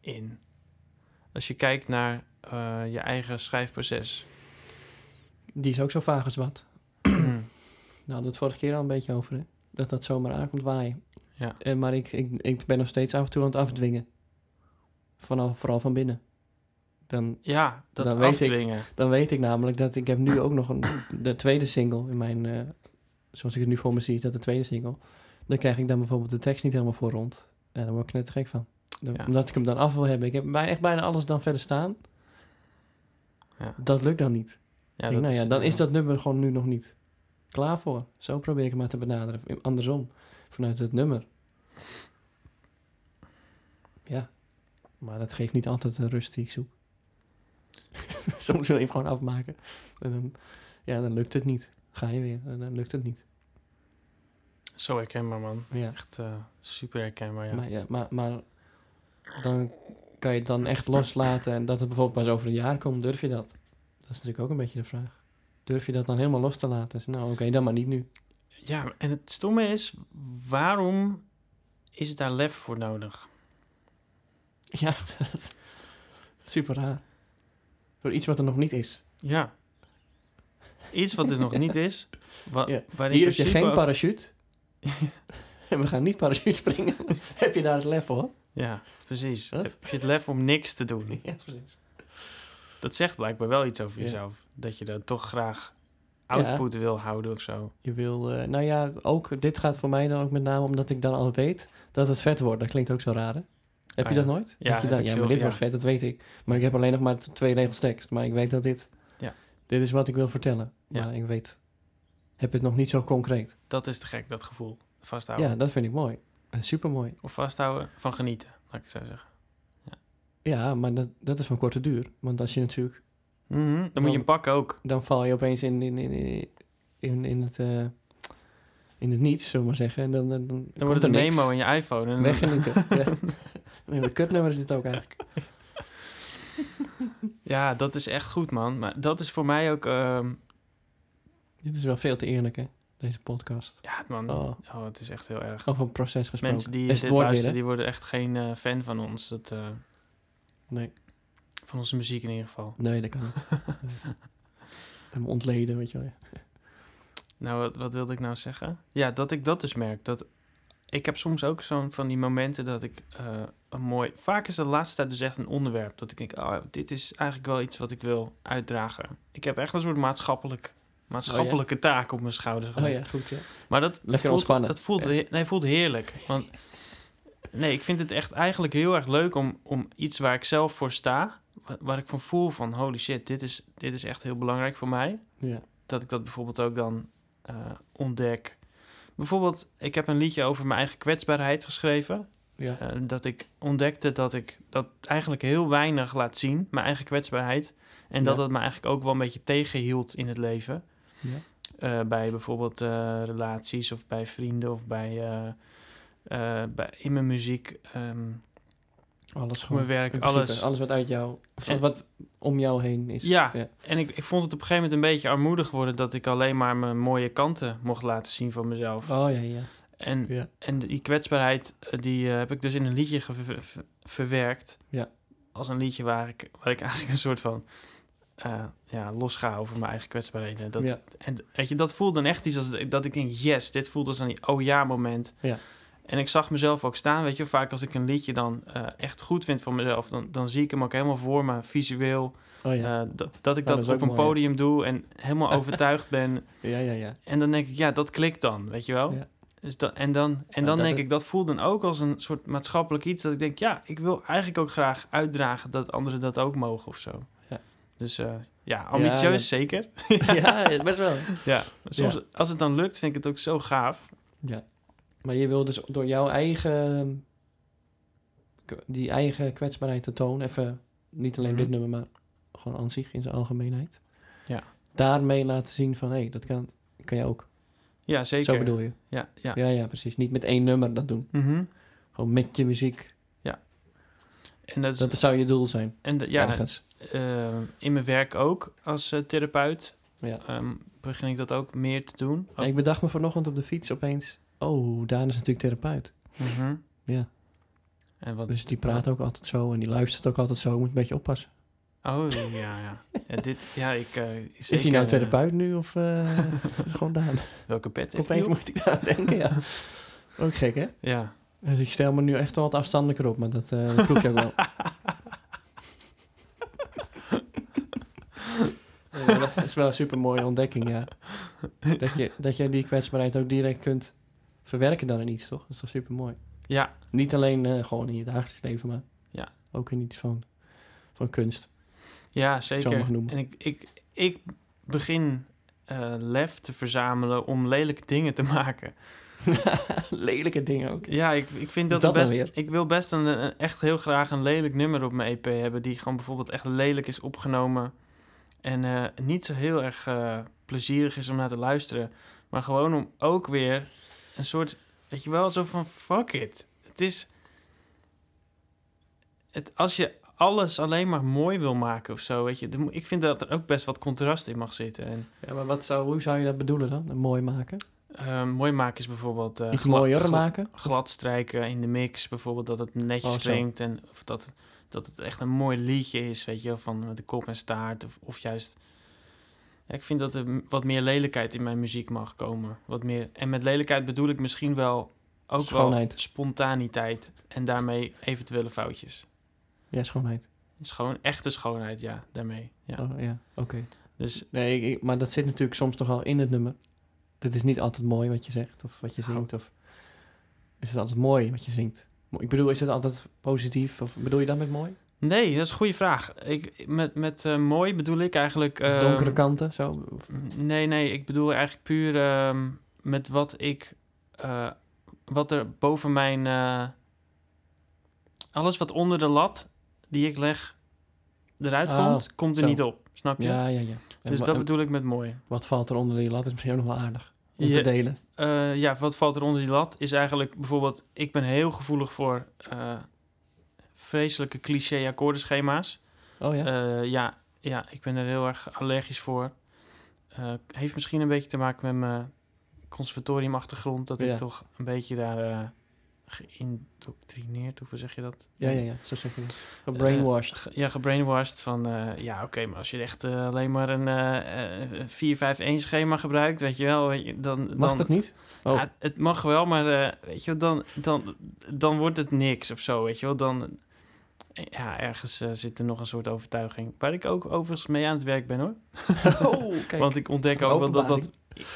in? Als je kijkt naar eh, je eigen schrijfproces. Die is ook zo vaag als wat. Nou, hadden we het vorige keer al een beetje over, hè? Dat dat zomaar aankomt waaien. Ja. En, maar ik, ik, ik ben nog steeds af en toe aan het afdwingen. Vanaf, vooral van binnen. Dan, ja, dat Dan weet ik- afdwingen. dan weet ik namelijk dat ik heb nu ook nog een, de tweede single in mijn... eh, zoals ik het nu voor me zie, is dat de tweede single. Dan krijg ik dan bijvoorbeeld de tekst niet helemaal voor rond. En dan word ik net gek van. Dan- Ja. Omdat ik hem dan af wil hebben. Ik heb echt bijna alles dan verder staan. Ja. Dat lukt dan niet. Ja, denk, nou ja, dan eh, is dat nummer gewoon nu nog niet klaar voor. Zo probeer ik het maar te benaderen. Andersom, vanuit het nummer. Ja, maar dat geeft niet altijd de rust die ik zoek. Soms wil je hem gewoon afmaken. En dan, ja, dan lukt het niet. Ga je weer en dan lukt het niet. Zo herkenbaar, man. Ja, Echt eh, super herkenbaar, ja. Maar, ja maar, maar dan kan je het dan echt loslaten en dat het bijvoorbeeld pas over een jaar komt. Durf je dat? Dat is natuurlijk ook een beetje de vraag. Durf je dat dan helemaal los te laten? Dus, nou, oké, dan maar niet nu. Ja, en het stomme is, waarom is daar lef voor nodig? Ja, super raar. Voor iets wat er nog niet is. Ja. Iets wat er nog niet is. Wa Ja. Hier heb je geen ook- parachute. en we gaan niet parachute springen. heb je daar het lef voor? Ja, precies. Wat? Heb je het lef om niks te doen? Ja, precies. Dat zegt blijkbaar wel iets over Ja. jezelf. Dat je dan toch graag Ja. output wil houden of zo. Je wil, eh, nou ja, ook, dit gaat voor mij dan ook met name omdat ik dan al weet dat het vet wordt. Dat klinkt ook zo raar, hè? Heb Ah, je dat ja. nooit? Ja, Dat ja, maar dit ja. wordt vet, dat weet ik. Maar ik heb alleen nog maar twee regels tekst. Maar ik weet dat dit, Ja. dit is wat ik wil vertellen. Ja. Maar ik weet, heb het nog niet zo concreet. Dat is te gek, dat gevoel. Vasthouden. Ja, dat vind ik mooi. Super mooi. Of vasthouden van genieten, laat ik het zo zeggen. Ja, maar dat, dat is van korte duur. Want als je natuurlijk Mhm, Dan moet je hem pakken ook. dan val je opeens in, in, in, in, in, het, eh, in het niets, zullen we maar zeggen. En dan, dan, dan, Dan wordt het een memo in je iPhone. En Weggenieten. ja. Nee, wat kutnummer is dit ook eigenlijk. Ja, dat is echt goed, man. Maar dat is voor mij ook... ehm, Dit is wel veel te eerlijk, hè? Deze podcast. ja, man. Oh, Oh, het is echt heel erg. over een proces gesproken. Mensen die Is het dit woord luisteren, die worden echt geen eh, fan van ons. Dat, eh, Nee, van onze muziek in ieder geval. nee, dat kan niet. Nee. Hem ontleden, weet je wel. Nou, wat, wat wilde ik nou zeggen? Ja, dat ik dat dus merk. Dat ik heb soms ook zo'n van die momenten dat ik eh, een mooi... Vaak is de laatste tijd dus echt een onderwerp. Dat ik denk, oh, dit is eigenlijk wel iets wat ik wil uitdragen. Ik heb echt een soort maatschappelijk, maatschappelijke taak op mijn schouders. Oh ja, goed ja. Maar dat, dat voelt, ontspannen. dat voelt, Ja. nee, voelt heerlijk. Want nee, ik vind het echt eigenlijk heel erg leuk om, om iets waar ik zelf voor sta... wa- waar ik van voel van, holy shit, dit is, dit is echt heel belangrijk voor mij Ja. dat ik dat bijvoorbeeld ook dan eh, ontdek. Bijvoorbeeld, ik heb een liedje over mijn eigen kwetsbaarheid geschreven. Ja. Eh, dat ik ontdekte dat ik dat eigenlijk heel weinig laat zien, mijn eigen kwetsbaarheid. En dat het me eigenlijk ook wel een beetje tegenhield in het leven. ja. Eh, bij bijvoorbeeld eh, relaties of bij vrienden of bij, bij in mijn muziek. ehm, Alles gewoon. mijn werk, alles. Alles wat uit jou, of En- wat om jou heen is. Ja. ja. En ik, ik vond het op een gegeven moment een beetje armoedig worden dat ik alleen maar mijn mooie kanten mocht laten zien van mezelf. Oh ja, ja. En ja. En die kwetsbaarheid, eh, die eh, heb ik dus in een liedje ge- ver- ver- verwerkt. Ja. Als een liedje waar ik, waar ik eigenlijk een soort van eh, ja, los ga over mijn eigen kwetsbaarheden. Dat, Ja. En weet je, dat voelde dan echt iets als dat ik denk, yes, dit voelt als een oh ja moment. Ja. En ik zag mezelf ook staan, weet je, vaak als ik een liedje dan eh, echt goed vind van mezelf, dan, dan zie ik hem ook helemaal voor me, visueel. Oh ja. Eh, dat, dat ik Ja, dat, op een mooi, ja. podium doe en helemaal overtuigd ben. ja, ja, ja. En dan denk ik, ja, dat klikt dan, weet je wel? Ja. Dus dat, en dan, en dan denk ik, dat voelt dan ook als een soort maatschappelijk iets... dat ik denk, ja, ik wil eigenlijk ook graag uitdragen... dat anderen dat ook mogen of zo. Ja. Dus eh, ja, ambitieus zeker. ja, best wel. Ja, soms, als het dan lukt, vind ik het ook zo gaaf. Ja. Maar je wil dus door jouw eigen... die eigen kwetsbaarheid te tonen... even niet alleen Mhm. dit nummer, maar gewoon aan zich in zijn algemeenheid. Ja. Daarmee laten zien van... hé, hey, dat kan, kan je ook. Ja, zeker. Zo bedoel je. Ja, ja. Ja, ja, precies. Niet met één nummer dat doen. Mhm. Gewoon met je muziek. En dat is, Dat zou je doel zijn. en de- ja, ergens. eh, in mijn werk ook als eh, therapeut... Ja. ehm, begin ik dat ook meer te doen. Ja, Ik bedacht me vanochtend op de fiets opeens... Oh, Daan is natuurlijk therapeut. Mhm. Ja. En wat, Dus die praat ook altijd zo en die luistert ook altijd zo. Moet een beetje oppassen. Oh, ja, ja. ja dit, ja, ik... eh, is zeker, hij nou eh, therapeut nu of eh, is het gewoon Daan? welke pet heeft Opeens moest ik daar aan denken, ja. Ook gek, hè? Ja. Dus ik stel me nu echt wel wat afstandelijker op, maar dat, eh dat proef je ook wel. Ja, maar dat is wel een super mooie ontdekking, ja. Dat je, dat je die kwetsbaarheid ook direct kunt verwerken dan in iets, toch? Dat is toch super mooi. Ja, Niet alleen eh, gewoon in je dagelijks leven, maar Ja. ook in iets van, van kunst. ja zeker. En ik, ik, ik begin eh, lef te verzamelen om lelijke dingen te maken. Lelijke dingen ook. Ja, ik, ik vind dat, dat nou best... Ik wil best een, een- echt heel graag een lelijk nummer op mijn EP hebben... die gewoon bijvoorbeeld echt lelijk is opgenomen... en eh, niet zo heel erg eh, plezierig is om naar te luisteren... maar gewoon om ook weer een soort... weet je wel, zo van fuck it. Het is... Het, als je alles alleen maar mooi wil maken of zo, weet je... ik vind dat er ook best wat contrast in mag zitten. En Ja, maar wat zou, hoe zou je dat bedoelen dan? Mooi maken? eh, mooi maken is bijvoorbeeld... eh, Iets mooier gla- maken? glad strijken in de mix, bijvoorbeeld dat het netjes Oh, klinkt en of dat, het- dat het echt een mooi liedje is, weet je, van met de kop en staart of, of juist. Ik vind dat er wat meer lelijkheid in mijn muziek mag komen, wat meer. En met lelijkheid bedoel ik misschien wel ook Schoonheid. wel spontaniteit en daarmee eventuele foutjes. Ja, schoonheid. Schoon, echte schoonheid, ja, daarmee. Ja. Oh, ja, oké. Dus Nee, ik- maar dat zit natuurlijk soms toch al in het nummer. Het is niet altijd mooi wat je zegt of wat je Nou. zingt. Of is het altijd mooi wat je zingt? Ik bedoel, is het altijd positief? Of bedoel je dat met mooi? Nee, dat is een goede vraag. Ik, met met eh, mooi bedoel ik eigenlijk. ehm, Donkere kanten, zo? Nee, nee, ik bedoel eigenlijk puur ehm, met wat ik. eh, wat er boven mijn. eh, alles wat onder de lat die ik leg eruit Oh, komt, komt er zo. niet op. Snap je? Ja, ja, ja. En dus dat bedoel ik met mooi. Wat valt er onder die lat is misschien ook nog wel aardig om te delen. Ja, wat valt er onder die lat is eigenlijk bijvoorbeeld. Ik ben heel gevoelig voor vreselijke cliché akkoordenschema's. Oh ja? Eh, ja, ja, ik ben er heel erg allergisch voor. Eh, heeft misschien een beetje te maken met mijn conservatoriumachtergrond. Dat Ja. ik toch een beetje daar... eh, geïndoctrineerd, hoe zeg je dat? Ja, ja, ja, zo zeg je het. Gebrainwashed. Ge- ja, gebrainwashed van, ja, oké, maar als je echt alleen maar een eh 4-5-1 schema gebruikt, weet je wel, weet je, dan... Mag dan dat niet? Oh. Ja, het mag wel, maar weet je wel, dan, dan, dan wordt het niks of zo, weet je wel. Dan, ja, ergens eh, zit er nog een soort overtuiging. Waar ik ook overigens mee aan het werk ben, hoor. oh, kijk. Want ik ontdek ook wel dat dat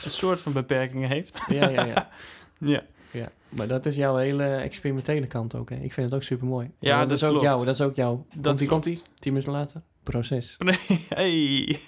een soort van beperkingen heeft. Ja, ja, ja. Ja, ja. Maar dat is jouw hele experimentele kant ook, hè? Ik vind het ook super mooi. Ja, dat, dat is ook klopt. jou. Dat is ook jouw. Dat Komt-ie, klopt. komt-ie? Tien minuten later. Proces. nee, hey.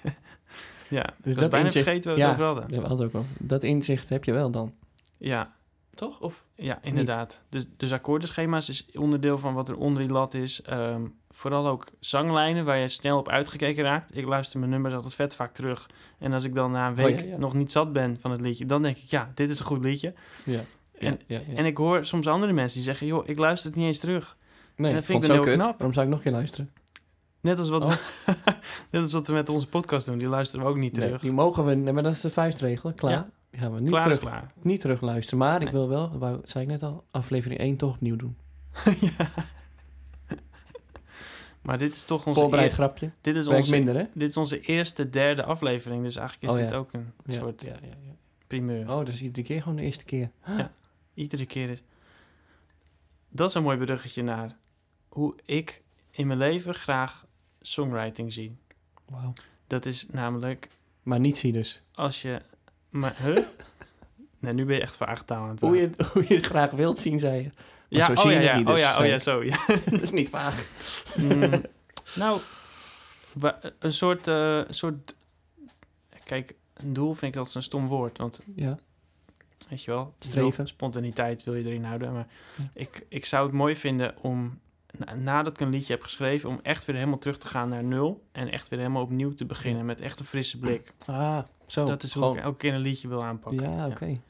Ja, dus dat dat bijna inzicht- vergeten we ja. het over hadden. Ja, we hadden ook al. Dat inzicht heb je wel dan. Ja, Toch? Of? Ja, inderdaad. Dus, dus akkoordenschema's is onderdeel van wat er onder die lat is. Ehm, vooral ook zanglijnen waar je snel op uitgekeken raakt. Ik luister mijn nummers altijd vet vaak terug. En als ik dan na een Oh, week ja, ja. nog niet zat ben van het liedje, dan denk ik, ja, dit is een goed liedje. Ja. En- ja. En ik hoor soms andere mensen die zeggen, joh, ik luister het niet eens terug. nee, en dat vind ik dan heel kut. knap. Waarom zou ik nog een keer luisteren? Net als wat, Oh. net als wat we met onze podcast doen, die luisteren we ook niet Nee, terug. die mogen we... Maar dat is de vuistregel. Klaar. Ja. Gaan we niet, Klaar terug, klaar. niet terug luisteren. Maar ik wil wel, wou, zei ik net al, aflevering 1 toch opnieuw doen. ja. Maar dit is toch onze, Voorbereid grapje. dit is Werkt onze, minder, hè? dit is onze eerste, derde aflevering. Dus eigenlijk is Oh, dit ja. ook een Ja, soort ja, ja, ja. primeur. Oh, dus iedere keer gewoon de eerste keer. Iedere keer is. Dat is een mooi bruggetje naar hoe ik in mijn leven graag songwriting zie. Wauw. Dat is namelijk Maar niet zie dus. als je. Maar, huh? Nee, nu ben je echt vage taal aan het Hoe je, hoe je het graag wilt zien, zei je. Maar Ja, zo oh zie ja, je het ja, niet oh dus, ja, oh ja, zo. Ja. dat is niet vaag. Mm, nou, een soort, eh, soort. Kijk, een doel vind ik altijd een stom woord. Want Ja. Weet je wel? Streven. Spontaniteit wil je erin houden. Maar Ja. ik, ik zou het mooi vinden om, na- nadat ik een liedje heb geschreven, om echt weer helemaal terug te gaan naar nul. En echt weer helemaal opnieuw te beginnen met echt een frisse blik. Ah, zo. dat is hoe Gewoon- ik elke keer een liedje wil aanpakken. Ja, oké.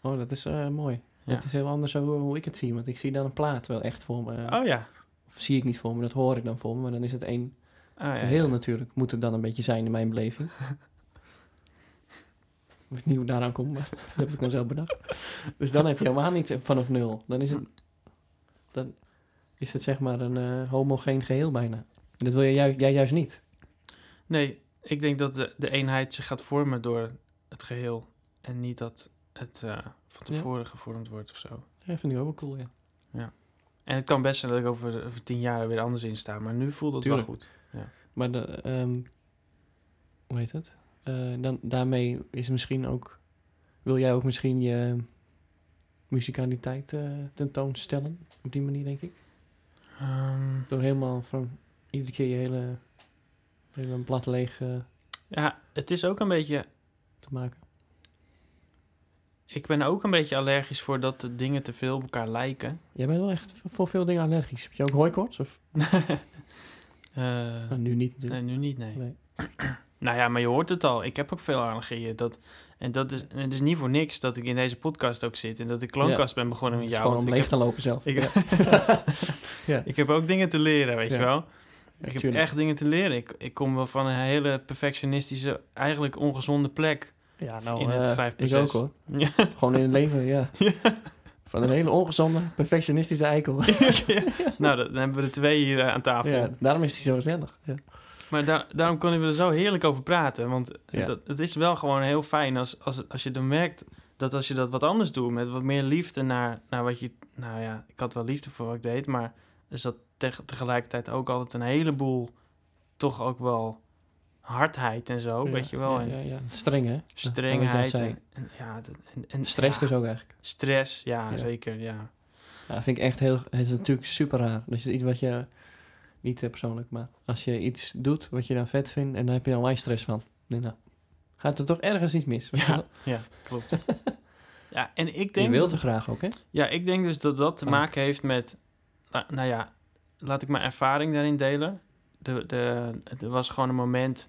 Oh, dat is eh, mooi. Ja. Dat is heel anders hoe, hoe ik het zie. Want ik zie dan een plaat wel echt voor me. Oh ja. Of zie ik niet voor me, dat hoor ik dan voor me. Maar dan is het één Oh, ja, geheel natuurlijk. Moet het dan een beetje zijn in mijn beleving. Ik weet niet hoe daaraan komt, maar dat heb ik dan zelf bedacht. Dus dan heb je helemaal niet vanaf nul. Dan is het, dan is het zeg maar een eh, homogeen geheel bijna. En dat wil je ju- jij juist niet. Nee, ik denk dat de, de eenheid zich gaat vormen door het geheel. En niet dat het eh, van tevoren gevormd wordt of zo. Ja, vind ik ook wel cool, ja. En het kan best zijn dat ik over, over tien jaar er weer anders in sta. Maar nu voelt het wel goed. Maar de, ehm, hoe heet het? Eh, dan, daarmee is misschien ook... Wil jij ook misschien je muzikaliteit eh, tentoonstellen? Op die manier, denk ik. Ehm, Door helemaal van iedere keer je hele, hele blad leeg eh, ja, het is ook een beetje... te maken. Ik ben ook een beetje allergisch voor dat de dingen te veel op elkaar lijken. Jij bent wel echt voor veel dingen allergisch. Heb je ook hooikoorts? Of? Nou, nu niet natuurlijk. nee, nu niet, nee. Nee. Nou ja, maar je hoort het al. Ik heb ook veel allergieën. Dat, en dat is, en het is niet voor niks dat ik in deze podcast ook zit. En dat ik kloonkast ben begonnen met jou. gewoon om leeg heb, te lopen zelf. ik, Ja. ik heb ook dingen te leren, weet Ja. je wel. Ik heb tuurlijk. echt dingen te leren. Ik, ik kom wel van een hele perfectionistische, eigenlijk ongezonde plek. Ja, nou, in het eh, schrijfproces. Ik ook hoor. Ja. Gewoon in het leven, ja. Van een hele ongezonde, perfectionistische eikel. nou, dan hebben we er twee hier eh, aan tafel. ja, daarom is hij zo gezellig. Ja. Maar daar, daarom kunnen we er zo heerlijk over praten. Want Ja. dat, het is wel gewoon heel fijn als, als, als je dan merkt dat als je dat wat anders doet, met wat meer liefde naar, naar wat je. Nou ja, ik had wel liefde voor wat ik deed, maar dus dat teg- tegelijkertijd ook altijd een heleboel, toch ook wel hardheid en zo, Ja, weet je wel. En ja, ja. Streng, hè? strengheid. En, en, ja, en, en, Stress dus ook eigenlijk. Stress, ja, zeker, ja. Ja, vind ik echt heel... Het is natuurlijk super raar. Dat is iets wat je... Niet eh, persoonlijk, maar als je iets doet wat je dan vet vindt... en daar heb je dan stress van. Denk, nou, gaat er toch ergens iets mis? je Ja, ja, klopt. ja, en ik Je denk... wilt er graag ook, hè? Ja, ik denk dus dat dat te maken heeft met... la- Nou ja, laat ik mijn ervaring daarin delen. De, de, er was gewoon een moment...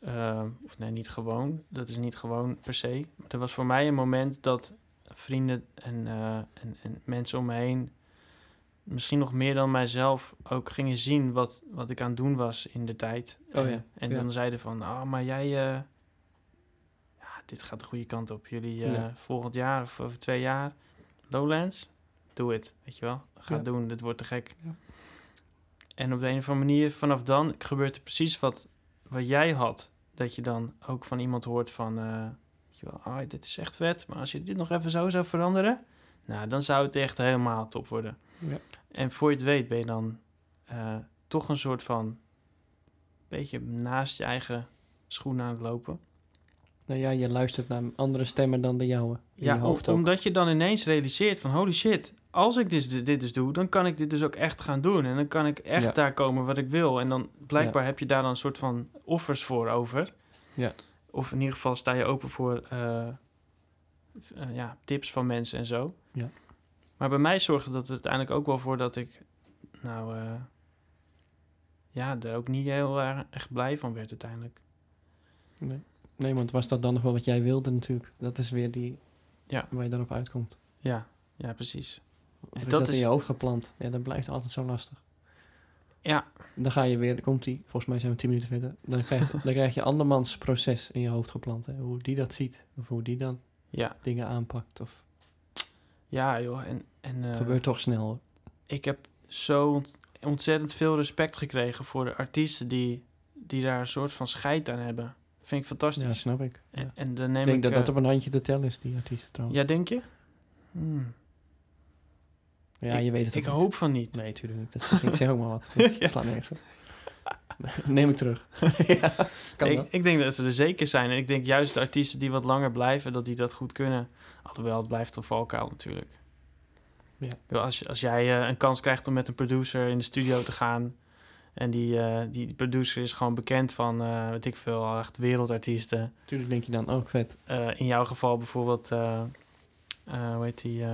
eh, of nee, niet gewoon. Dat is niet gewoon per se. Maar er was voor mij een moment dat vrienden en, eh, en, en mensen om me heen... misschien nog meer dan mijzelf ook gingen zien wat, wat ik aan het doen was in de tijd. Oh en ja, en ja. dan zeiden van, oh, maar jij... eh, ja, dit gaat de goede kant op. Jullie Ja. volgend jaar of over twee jaar... Lowlands, doe het, weet je wel. Ga doen, dit wordt te gek. En op de een of andere manier, vanaf dan gebeurt er precies wat, wat jij had. Dat je dan ook van iemand hoort van, eh, weet je wel, oh, dit is echt vet, maar als je dit nog even zo zou veranderen, nou, dan zou het echt helemaal top worden. Ja. En voor je het weet ben je dan eh, toch een soort van, beetje naast je eigen schoenen aan het lopen. Nou ja, je luistert naar andere stemmen dan de jouwe. In Ja, je hoofd omdat je dan ineens realiseert van holy shit, als ik dit, dit dus doe, dan kan ik dit dus ook echt gaan doen. En dan kan ik echt Ja. daar komen wat ik wil. En dan blijkbaar heb je daar dan een soort van offers voor over. Ja. Of in ieder geval sta je open voor eh, eh, ja, tips van mensen en zo. Ja. Maar bij mij zorgde dat uiteindelijk ook wel voor dat ik, nou eh, ja, er ook niet heel erg echt blij van werd uiteindelijk. Nee. nee, want was dat dan nog wel wat jij wilde natuurlijk? Dat is weer die Ja. waar je dan op uitkomt. Ja, ja, precies. Of En is dat dat, in is- je hoofd geplant? Ja, dat blijft altijd zo lastig. Ja, Dan ga je weer, dan komt die, volgens mij zijn we tien minuten verder. Dan krijg, dan krijg je andermans proces in je hoofd geplant. Hè? Hoe die dat ziet. Of hoe die dan ja, dingen aanpakt. Of ja joh. En, en, eh, gebeurt toch snel. hoor. ik heb zo ont- ontzettend veel respect gekregen voor de artiesten die, die daar een soort van scheid aan hebben. Vind ik Ja, fantastisch. snap ik. Ja. en, en dan neem Ik denk ik... dat eh, dat op een handje te tellen is, die artiesten trouwens. Ja, denk je? Hmm, Ja, je weet het ik ook niet. hoop van niet. Nee, tuurlijk niet. Dat ik zeg ook maar wat. Ja. slaat nergens op. Neem ik terug. ja, kan ik, dat. ik denk dat ze er zeker zijn. En ik denk juist de artiesten die wat langer blijven, dat die dat goed kunnen. Alhoewel, het blijft een valkuil natuurlijk. Ja. Ik Als, als jij eh, een kans krijgt om met een producer in de studio te gaan... en die, eh, die, producer is gewoon bekend van, eh weet ik veel, echt wereldartiesten... Tuurlijk denk je dan ook vet. Eh, in jouw geval bijvoorbeeld, hoe heet die?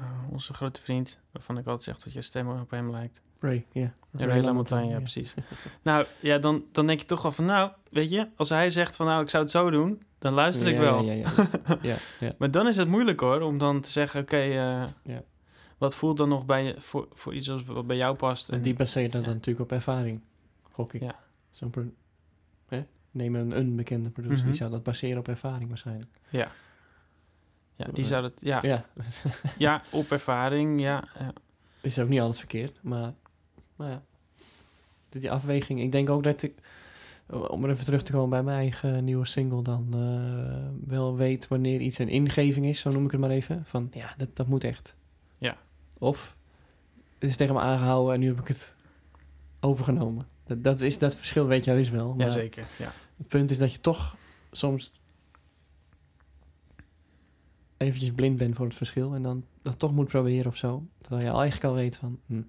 Eh, onze grote vriend, waarvan ik altijd zeg dat je stem op hem lijkt. Ray, ja. Ja, Ray LaMontagne, ja, precies. nou, ja, dan, dan denk je toch wel van, nou, weet je, als hij zegt van, nou, ik zou het zo doen, dan luister ik wel. Ja, ja, ja. ja, ja. Maar dan is het moeilijk hoor, om dan te zeggen, oké, eh, Ja. wat voelt dan nog bij je, voor, voor iets als wat bij jou past? En En, die baseert dat dan natuurlijk op ervaring. Gok ik. Ja. Zo'n? Neem een, een bekende producer. Mhm. Die zou dat baseren op ervaring waarschijnlijk. ja. Ja, die zou dat, ja, ja. Ja, op ervaring, ja, ja. is ook niet alles verkeerd. Maar, maar ja. Die- Die afweging. Ik denk ook dat ik... Om er even terug te komen bij mijn eigen nieuwe single dan... eh, wel weet wanneer iets een ingeving is. Zo noem ik het maar even. Van, ja, dat, dat moet echt. Ja. Of... Het is tegen me aangehouden en nu heb ik het overgenomen. Dat, dat is dat verschil, weet je heus wel. Jazeker, ja. Het punt is dat je toch soms eventjes blind bent voor het verschil en dan dat toch moet proberen of zo. Terwijl je eigenlijk al weet van, hm,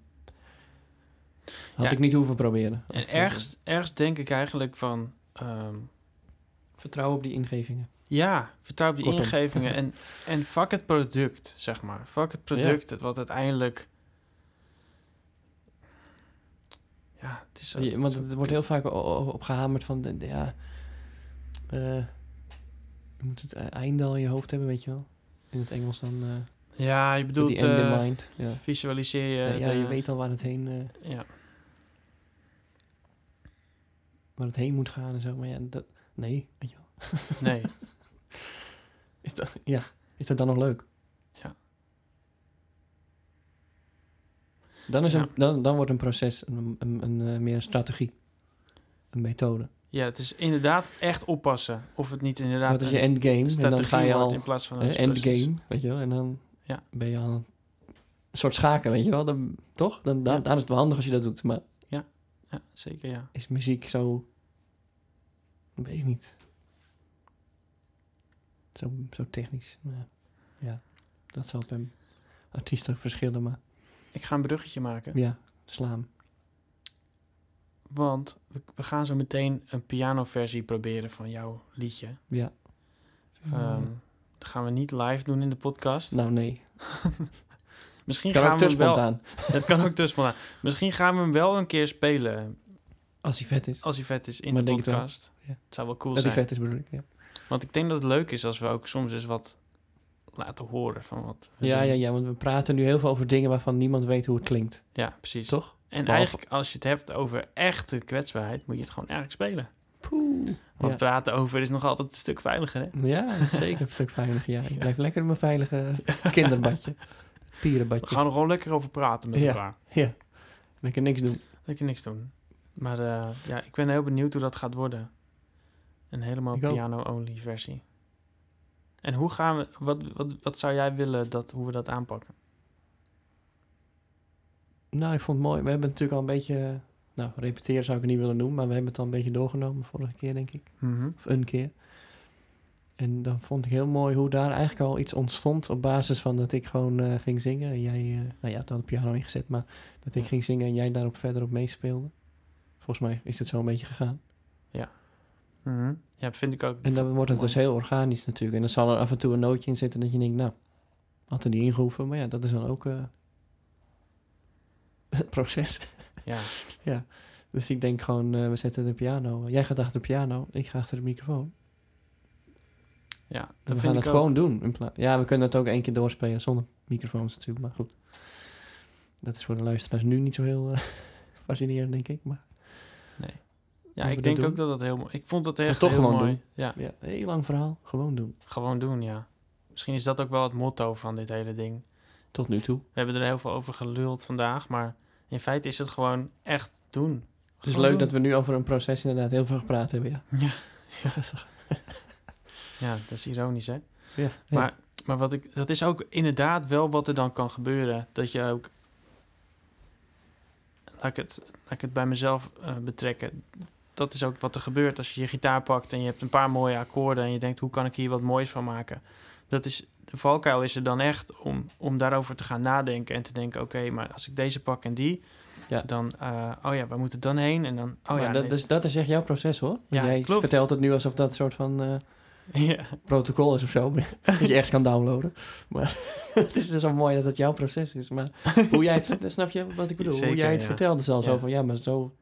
had Ja. ik niet hoeven proberen. En ergens, ergens denk ik eigenlijk van... ehm, eh, Vertrouw op die ingevingen. ja, vertrouw op die Kortom. ingevingen. En, en fuck het product, zeg maar. Fuck het product, het wat uiteindelijk... Ja, het is zo... Want het wordt heel vaak o- o- op gehamerd van, de, de- ja, eh, je moet het eh, einde al in je hoofd hebben, weet je wel. In het Engels dan, eh Ja, je bedoelt... eh, mind. Ja, Visualiseer je... ja, de- je weet al waar het heen... eh, Ja, waar het heen moet gaan en zo. Maar ja, dat, nee, weet je wel. nee. Is dat, ja, is dat dan nog leuk? Ja. Dan, is Ja. een, dan, dan wordt een proces een, een, een, meer een strategie. Een methode. Ja, het is inderdaad echt oppassen. Of het niet inderdaad Wat is je endgame? En dan ga je al... in plaats van een endgame, weet je wel. En dan Ja. ben je al een soort schaken, weet je wel. Dan, toch? Dan, dan, Ja. dan is het wel handig als je dat doet. Maar Ja, zeker ja. is muziek zo... Weet ik niet. Zo, zo technisch. Ja. ja, dat zal bij artiesten verschillen, maar Ik ga een bruggetje maken. ja, slaan. Want we, gaan zo meteen een pianoversie proberen van jouw liedje. Ja. Ehm, dat gaan we niet live doen in de podcast. nou, nee. Misschien Kan gaan ook we hem wel. spontaan. Het kan ook te spontaan. Misschien gaan we hem wel een keer spelen Als hij vet is. als hij vet is in Maar de denk het wel. podcast. Ja. Het zou wel cool dat hij zijn. vet is, bedoel ik. Ja, Want ik denk dat het leuk is als we ook soms eens wat laten horen van wat. ja, doen. ja, ja, want we praten nu heel veel over dingen waarvan niemand weet hoe het klinkt. Ja, precies. Toch? En Behalve- eigenlijk als je het hebt over echte kwetsbaarheid, moet je het gewoon erg spelen. Poeh. Want Ja. praten over is nog altijd een stuk veiliger, hè? Ja, zeker een stuk veiliger. Ja. Ik blijf lekker in mijn veilige kinderbadje. We Pierenbadje. gaan er gewoon lekker over praten met Ja. elkaar. Ja. Lekker niks doen. Lekker niks doen. Maar eh, ja, ik ben heel benieuwd hoe dat gaat worden. Een helemaal piano-only versie. En hoe gaan we, wat, wat, wat zou jij willen dat, hoe we dat aanpakken? Nou, ik vond het mooi. We hebben natuurlijk al een beetje... Nou, repeteren zou ik het niet willen doen, maar we hebben het al een beetje doorgenomen vorige keer, denk ik. Mhm. Of een keer. En dan vond ik heel mooi hoe daar eigenlijk al iets ontstond op basis van dat ik gewoon eh, ging zingen. En jij, eh, nou ja, had al de piano ingezet, maar dat ik Ja. ging zingen en jij daarop verder op meespeelde. Volgens mij is het zo een beetje gegaan. Mhm. Ja, vind ik ook. En dan wordt het mooi. dus heel organisch natuurlijk. En dan zal er af en toe een nootje in zitten dat je denkt, nou, had er niet ingehoeven. Maar ja, dat is dan ook eh, het proces. Ja, Dus ik denk gewoon, eh, we zetten de piano. Jij gaat achter de piano, ik ga achter de microfoon. ja En dat we gaan het ook. gewoon doen. In ja, we kunnen het ook één keer doorspelen zonder microfoons natuurlijk, maar goed. Dat is voor de luisteraars nu niet zo heel eh, fascinerend, denk ik. Maar Ja, we ik denk ook dat dat heel mooi... Ik vond dat echt toch heel gewoon mooi. doen. Ja, ja, heel lang verhaal, gewoon doen. gewoon doen, ja. Misschien is dat ook wel het motto van dit hele ding. Tot nu toe. We hebben er heel veel over geluld vandaag, maar in feite is het gewoon echt doen. Het is leuk doen. dat we nu over een proces inderdaad heel veel gepraat hebben, ja. Ja. Ja, dat is toch- Ja, dat is ironisch, hè? ja. Maar, maar wat ik, dat is ook inderdaad wel wat er dan kan gebeuren. Dat je ook. Laat ik het, laat ik het bij mezelf eh, betrekken. Dat is ook wat er gebeurt als je je gitaar pakt en je hebt een paar mooie akkoorden en je denkt, hoe kan ik hier wat moois van maken? Dat is, de valkuil is er dan echt om, om daarover te gaan nadenken en te denken, oké, maar als ik deze pak en die, Ja. dan, eh, oh ja, waar moet het dan heen? En dan, oh maar ja, dat, nee. dus, dat is echt jouw proces, hoor. Ja, jij klopt. vertelt het nu alsof dat een soort van eh, ja, protocol is of zo. dat je echt kan downloaden. Maar het is dus zo mooi dat het jouw proces is. Maar hoe jij het... Snap je wat ik bedoel? hoe jij het vertelde is al zo Ja. van... Ja, maar zo...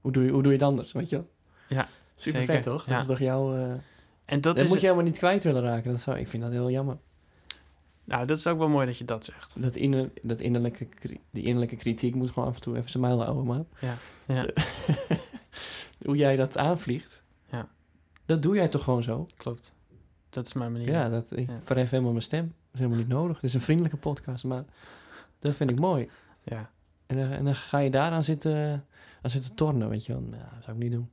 Hoe doe je, hoe doe je het anders, weet je wel? Ja, Super vet, toch? Dat is toch jouw... eh, en dat, dat is, moet je helemaal niet kwijt willen raken. Dat zou, ik vind dat heel jammer. Nou, dat is ook wel mooi dat je dat zegt. Dat, inner, dat innerlijke, die innerlijke kritiek moet gewoon af en toe even zijn mijl houden, maar... Ja, ja. hoe jij dat aanvliegt... Ja. Dat doe jij toch gewoon zo? Klopt. Dat is mijn manier. Ja, dat, ik Ja. verhef helemaal mijn stem. Dat is helemaal niet nodig. Het is een vriendelijke podcast, maar dat vind ik mooi. Ja. En dan, en dan ga je daaraan zitten, aan zitten tornen, weet je wel. Nou, dat zou ik niet doen.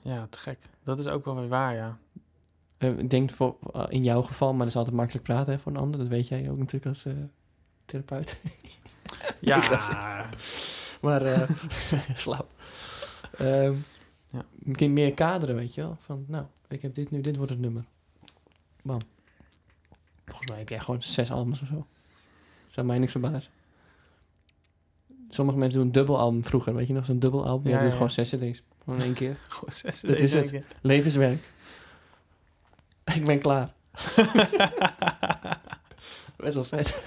Ja, te gek. Dat is ook wel weer waar, ja. Eh, ik denk voor, eh, in jouw geval, maar dat is altijd makkelijk praten hè, voor een ander. Dat weet jij ook natuurlijk als eh, therapeut. Ja, maar, eh slap. Ehm, Ja. Misschien meer kaderen, weet je wel. Van, nou, ik heb dit nu, dit wordt het nummer. Bam. Volgens mij heb jij gewoon zes albums of zo. Zou mij niks verbazen. Sommige mensen doen een dubbelalbum vroeger, weet je nog? Zo'n dubbelalbum. Ja, Ja, doet ja. gewoon zes cd's. Gewoon één keer. gewoon zes Dat is het. Levenswerk. ik ben klaar. Best wel vet.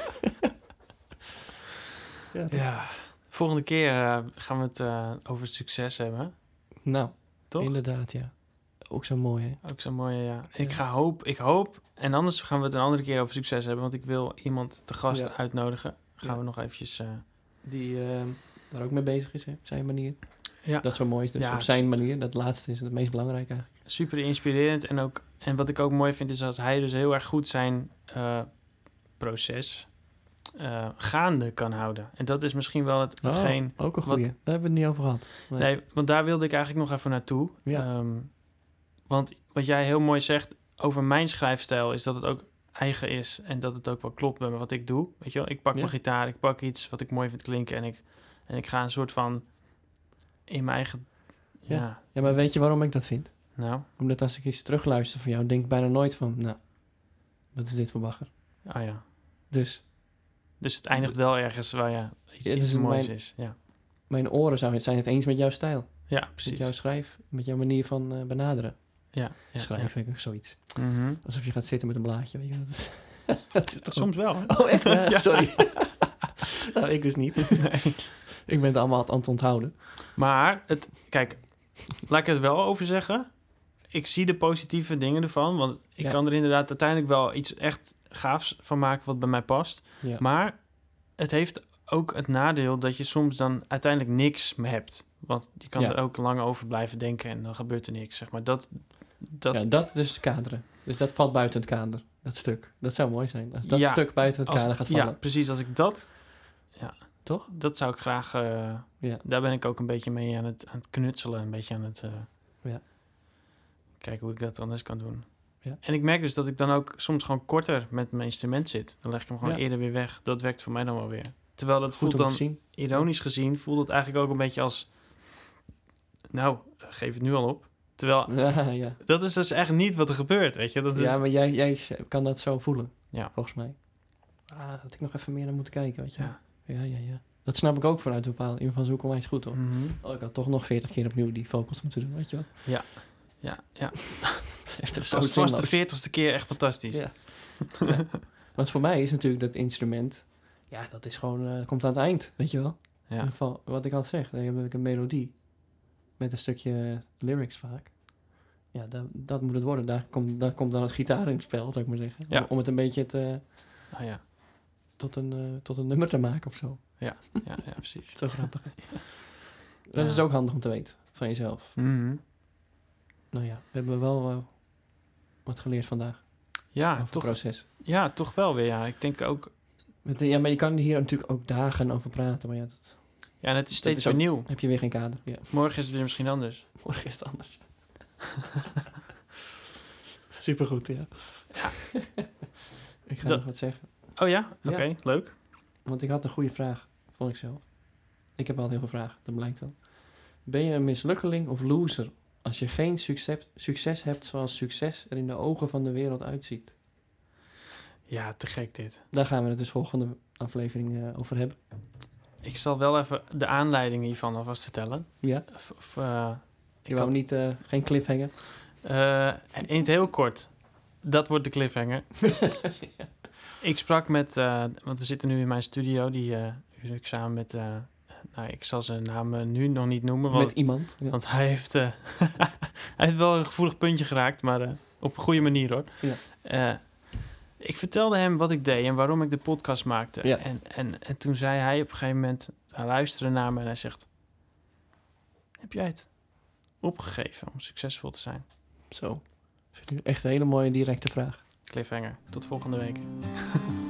ja? Ja. Volgende keer eh, gaan we het eh, over succes hebben. Nou, Toch? inderdaad, ja. Ook zo mooi, hè? Ook zo'n mooie, ja. Ik ga hoop, ik hoop. En anders gaan we het een andere keer over succes hebben. Want ik wil iemand te gast Ja. uitnodigen. Gaan Ja. we nog eventjes... eh, Die eh, daar ook mee bezig is, hè? Op zijn manier. ja, Dat zo mooi is. Dus Ja, op zijn manier. Dat laatste is het meest belangrijk eigenlijk. Super inspirerend. En, ook, en wat ik ook mooi vind is dat hij dus heel erg goed zijn eh, proces eh, gaande kan houden. En dat is misschien wel het, hetgeen... Oh, ook een wat- goeie. Daar hebben we het niet over gehad. Nee. Nee, want daar wilde ik eigenlijk nog even naartoe. Ja. Ehm, want wat jij heel mooi zegt over mijn schrijfstijl is dat het ook eigen is en dat het ook wel klopt bij wat ik doe. Weet je wel, ik pak Ja. mijn gitaar, ik pak iets wat ik mooi vind klinken en ik, en ik ga een soort van in mijn eigen. Ja, Ja. Ja, maar weet je waarom ik dat vind? Nou, Omdat als ik iets terugluister van jou, denk ik bijna nooit van... Nou, wat is dit voor bagger? ah ja. Dus Dus het eindigt wel ergens waar ja, iets, Ja, moois mijn- is. Ja, mijn oren zou- zijn het eens met jouw stijl. ja Met precies. jouw schrijf, met jouw manier van eh, benaderen. Ja, ja, Schrijven, ik zoiets. ja. Mhm. Alsof je gaat zitten met een blaadje, weet je wel. Dat- is toch Soms wel. hè? Oh, echt? Ja, Ja. Sorry. nou, ik dus niet. Nee. Ik ben het allemaal aan het onthouden. Maar, het, kijk, laat ik het wel over zeggen. Ik zie de positieve dingen ervan. Want ik Ja. kan er inderdaad uiteindelijk wel iets echt gaafs van maken wat bij mij past. Ja. Maar het heeft ook het nadeel dat je soms dan uiteindelijk niks meer hebt. Want je kan Ja. er ook lang over blijven denken en dan gebeurt er niks. Zeg maar. Dat, dat, ja, dat dus kaderen. Dus dat valt buiten het kader, dat stuk. Dat zou mooi zijn, als dat Ja, stuk buiten het als- kader gaat ja, vallen. precies. Als ik dat, Toch? dat zou ik graag... eh, Ja. Daar ben ik ook een beetje mee aan het, aan het knutselen. Een beetje aan het... eh, Ja. Kijken hoe ik dat anders kan doen. Ja. En ik merk dus dat ik dan ook soms gewoon korter met mijn instrument zit. Dan leg ik hem gewoon Ja. eerder weer weg. Dat werkt voor mij dan wel weer. Terwijl dat Goed voelt dan, ironisch gezien, voelt het eigenlijk ook een beetje als... Nou, geef het nu al op. Terwijl, Ja, ja. dat is dus echt niet wat er gebeurt, weet je. Dat is, ja, maar jij, jij kan dat zo voelen, Ja. volgens mij. Ah, had ik nog even meer naar moeten kijken, weet je. Ja. Ja, ja, ja. Dat snap ik ook vanuit een bepaalde invalshoek onwijs goed, hoor. Mhm. Oh, ik had toch nog 40 keer opnieuw die vocals moeten doen, weet je wel. Ja, ja. Zo Zo was de zinloos. veertigste keer echt fantastisch. Ja. Ja. Want voor mij is natuurlijk dat instrument, ja, dat is gewoon, eh, komt aan het eind, weet je wel. In Ja. geval, wat ik al zeg, dan heb ik een melodie met een stukje lyrics vaak. Ja, dat, dat moet het worden. Daar komt, daar komt dan het gitaar in het spel, zou ik maar zeggen. Ja. Om, om het een beetje te, Ah, ja. tot, een, eh, tot een nummer te maken of zo. Ja, ja, precies. Zo grappig. Dat is Ja. ook handig om te weten van jezelf. Mhm. Nou ja, we hebben wel eh, wat geleerd vandaag Ja, over toch, proces. ja, toch wel weer. Ja. Ik denk ook... Met, ja, maar je kan hier natuurlijk ook dagen over praten, maar ja, dat Ja, en het is steeds weer nieuw. heb je weer geen kader. Ja, Morgen is het weer misschien anders. morgen is het anders. Supergoed, ja. Ja. ik ga Dat- nog wat zeggen. Oh ja? Ja. Oké, leuk. Want ik had een goede vraag, vond ik zelf. Ik heb al heel veel vragen, dat blijkt wel. Ben je een mislukkeling of loser als je geen succes, succes hebt zoals succes er in de ogen van de wereld uitziet? Ja, te gek dit. Daar gaan we het dus volgende aflevering eh, over hebben. Ik zal wel even de aanleiding hiervan alvast vertellen. Ja, Of, of, eh, je ik wou had- niet, eh, geen cliffhanger. eh, in het heel kort. Dat wordt de cliffhanger. Ik sprak met, eh, want we zitten nu in mijn studio, die eh huur ik samen met, eh, nou ik zal zijn naam eh, nu nog niet noemen, want, Met iemand. Ja. want hij heeft, eh, hij heeft wel een gevoelig puntje geraakt, maar eh, op een goede manier hoor. Ja. Ik vertelde hem wat ik deed en waarom ik de podcast maakte. Ja. En, en, en toen zei hij op een gegeven moment, hij luisterde naar me en hij zegt, heb jij het opgegeven om succesvol te zijn? Zo. Echt een hele mooie directe vraag. Cliffhanger. Tot volgende week.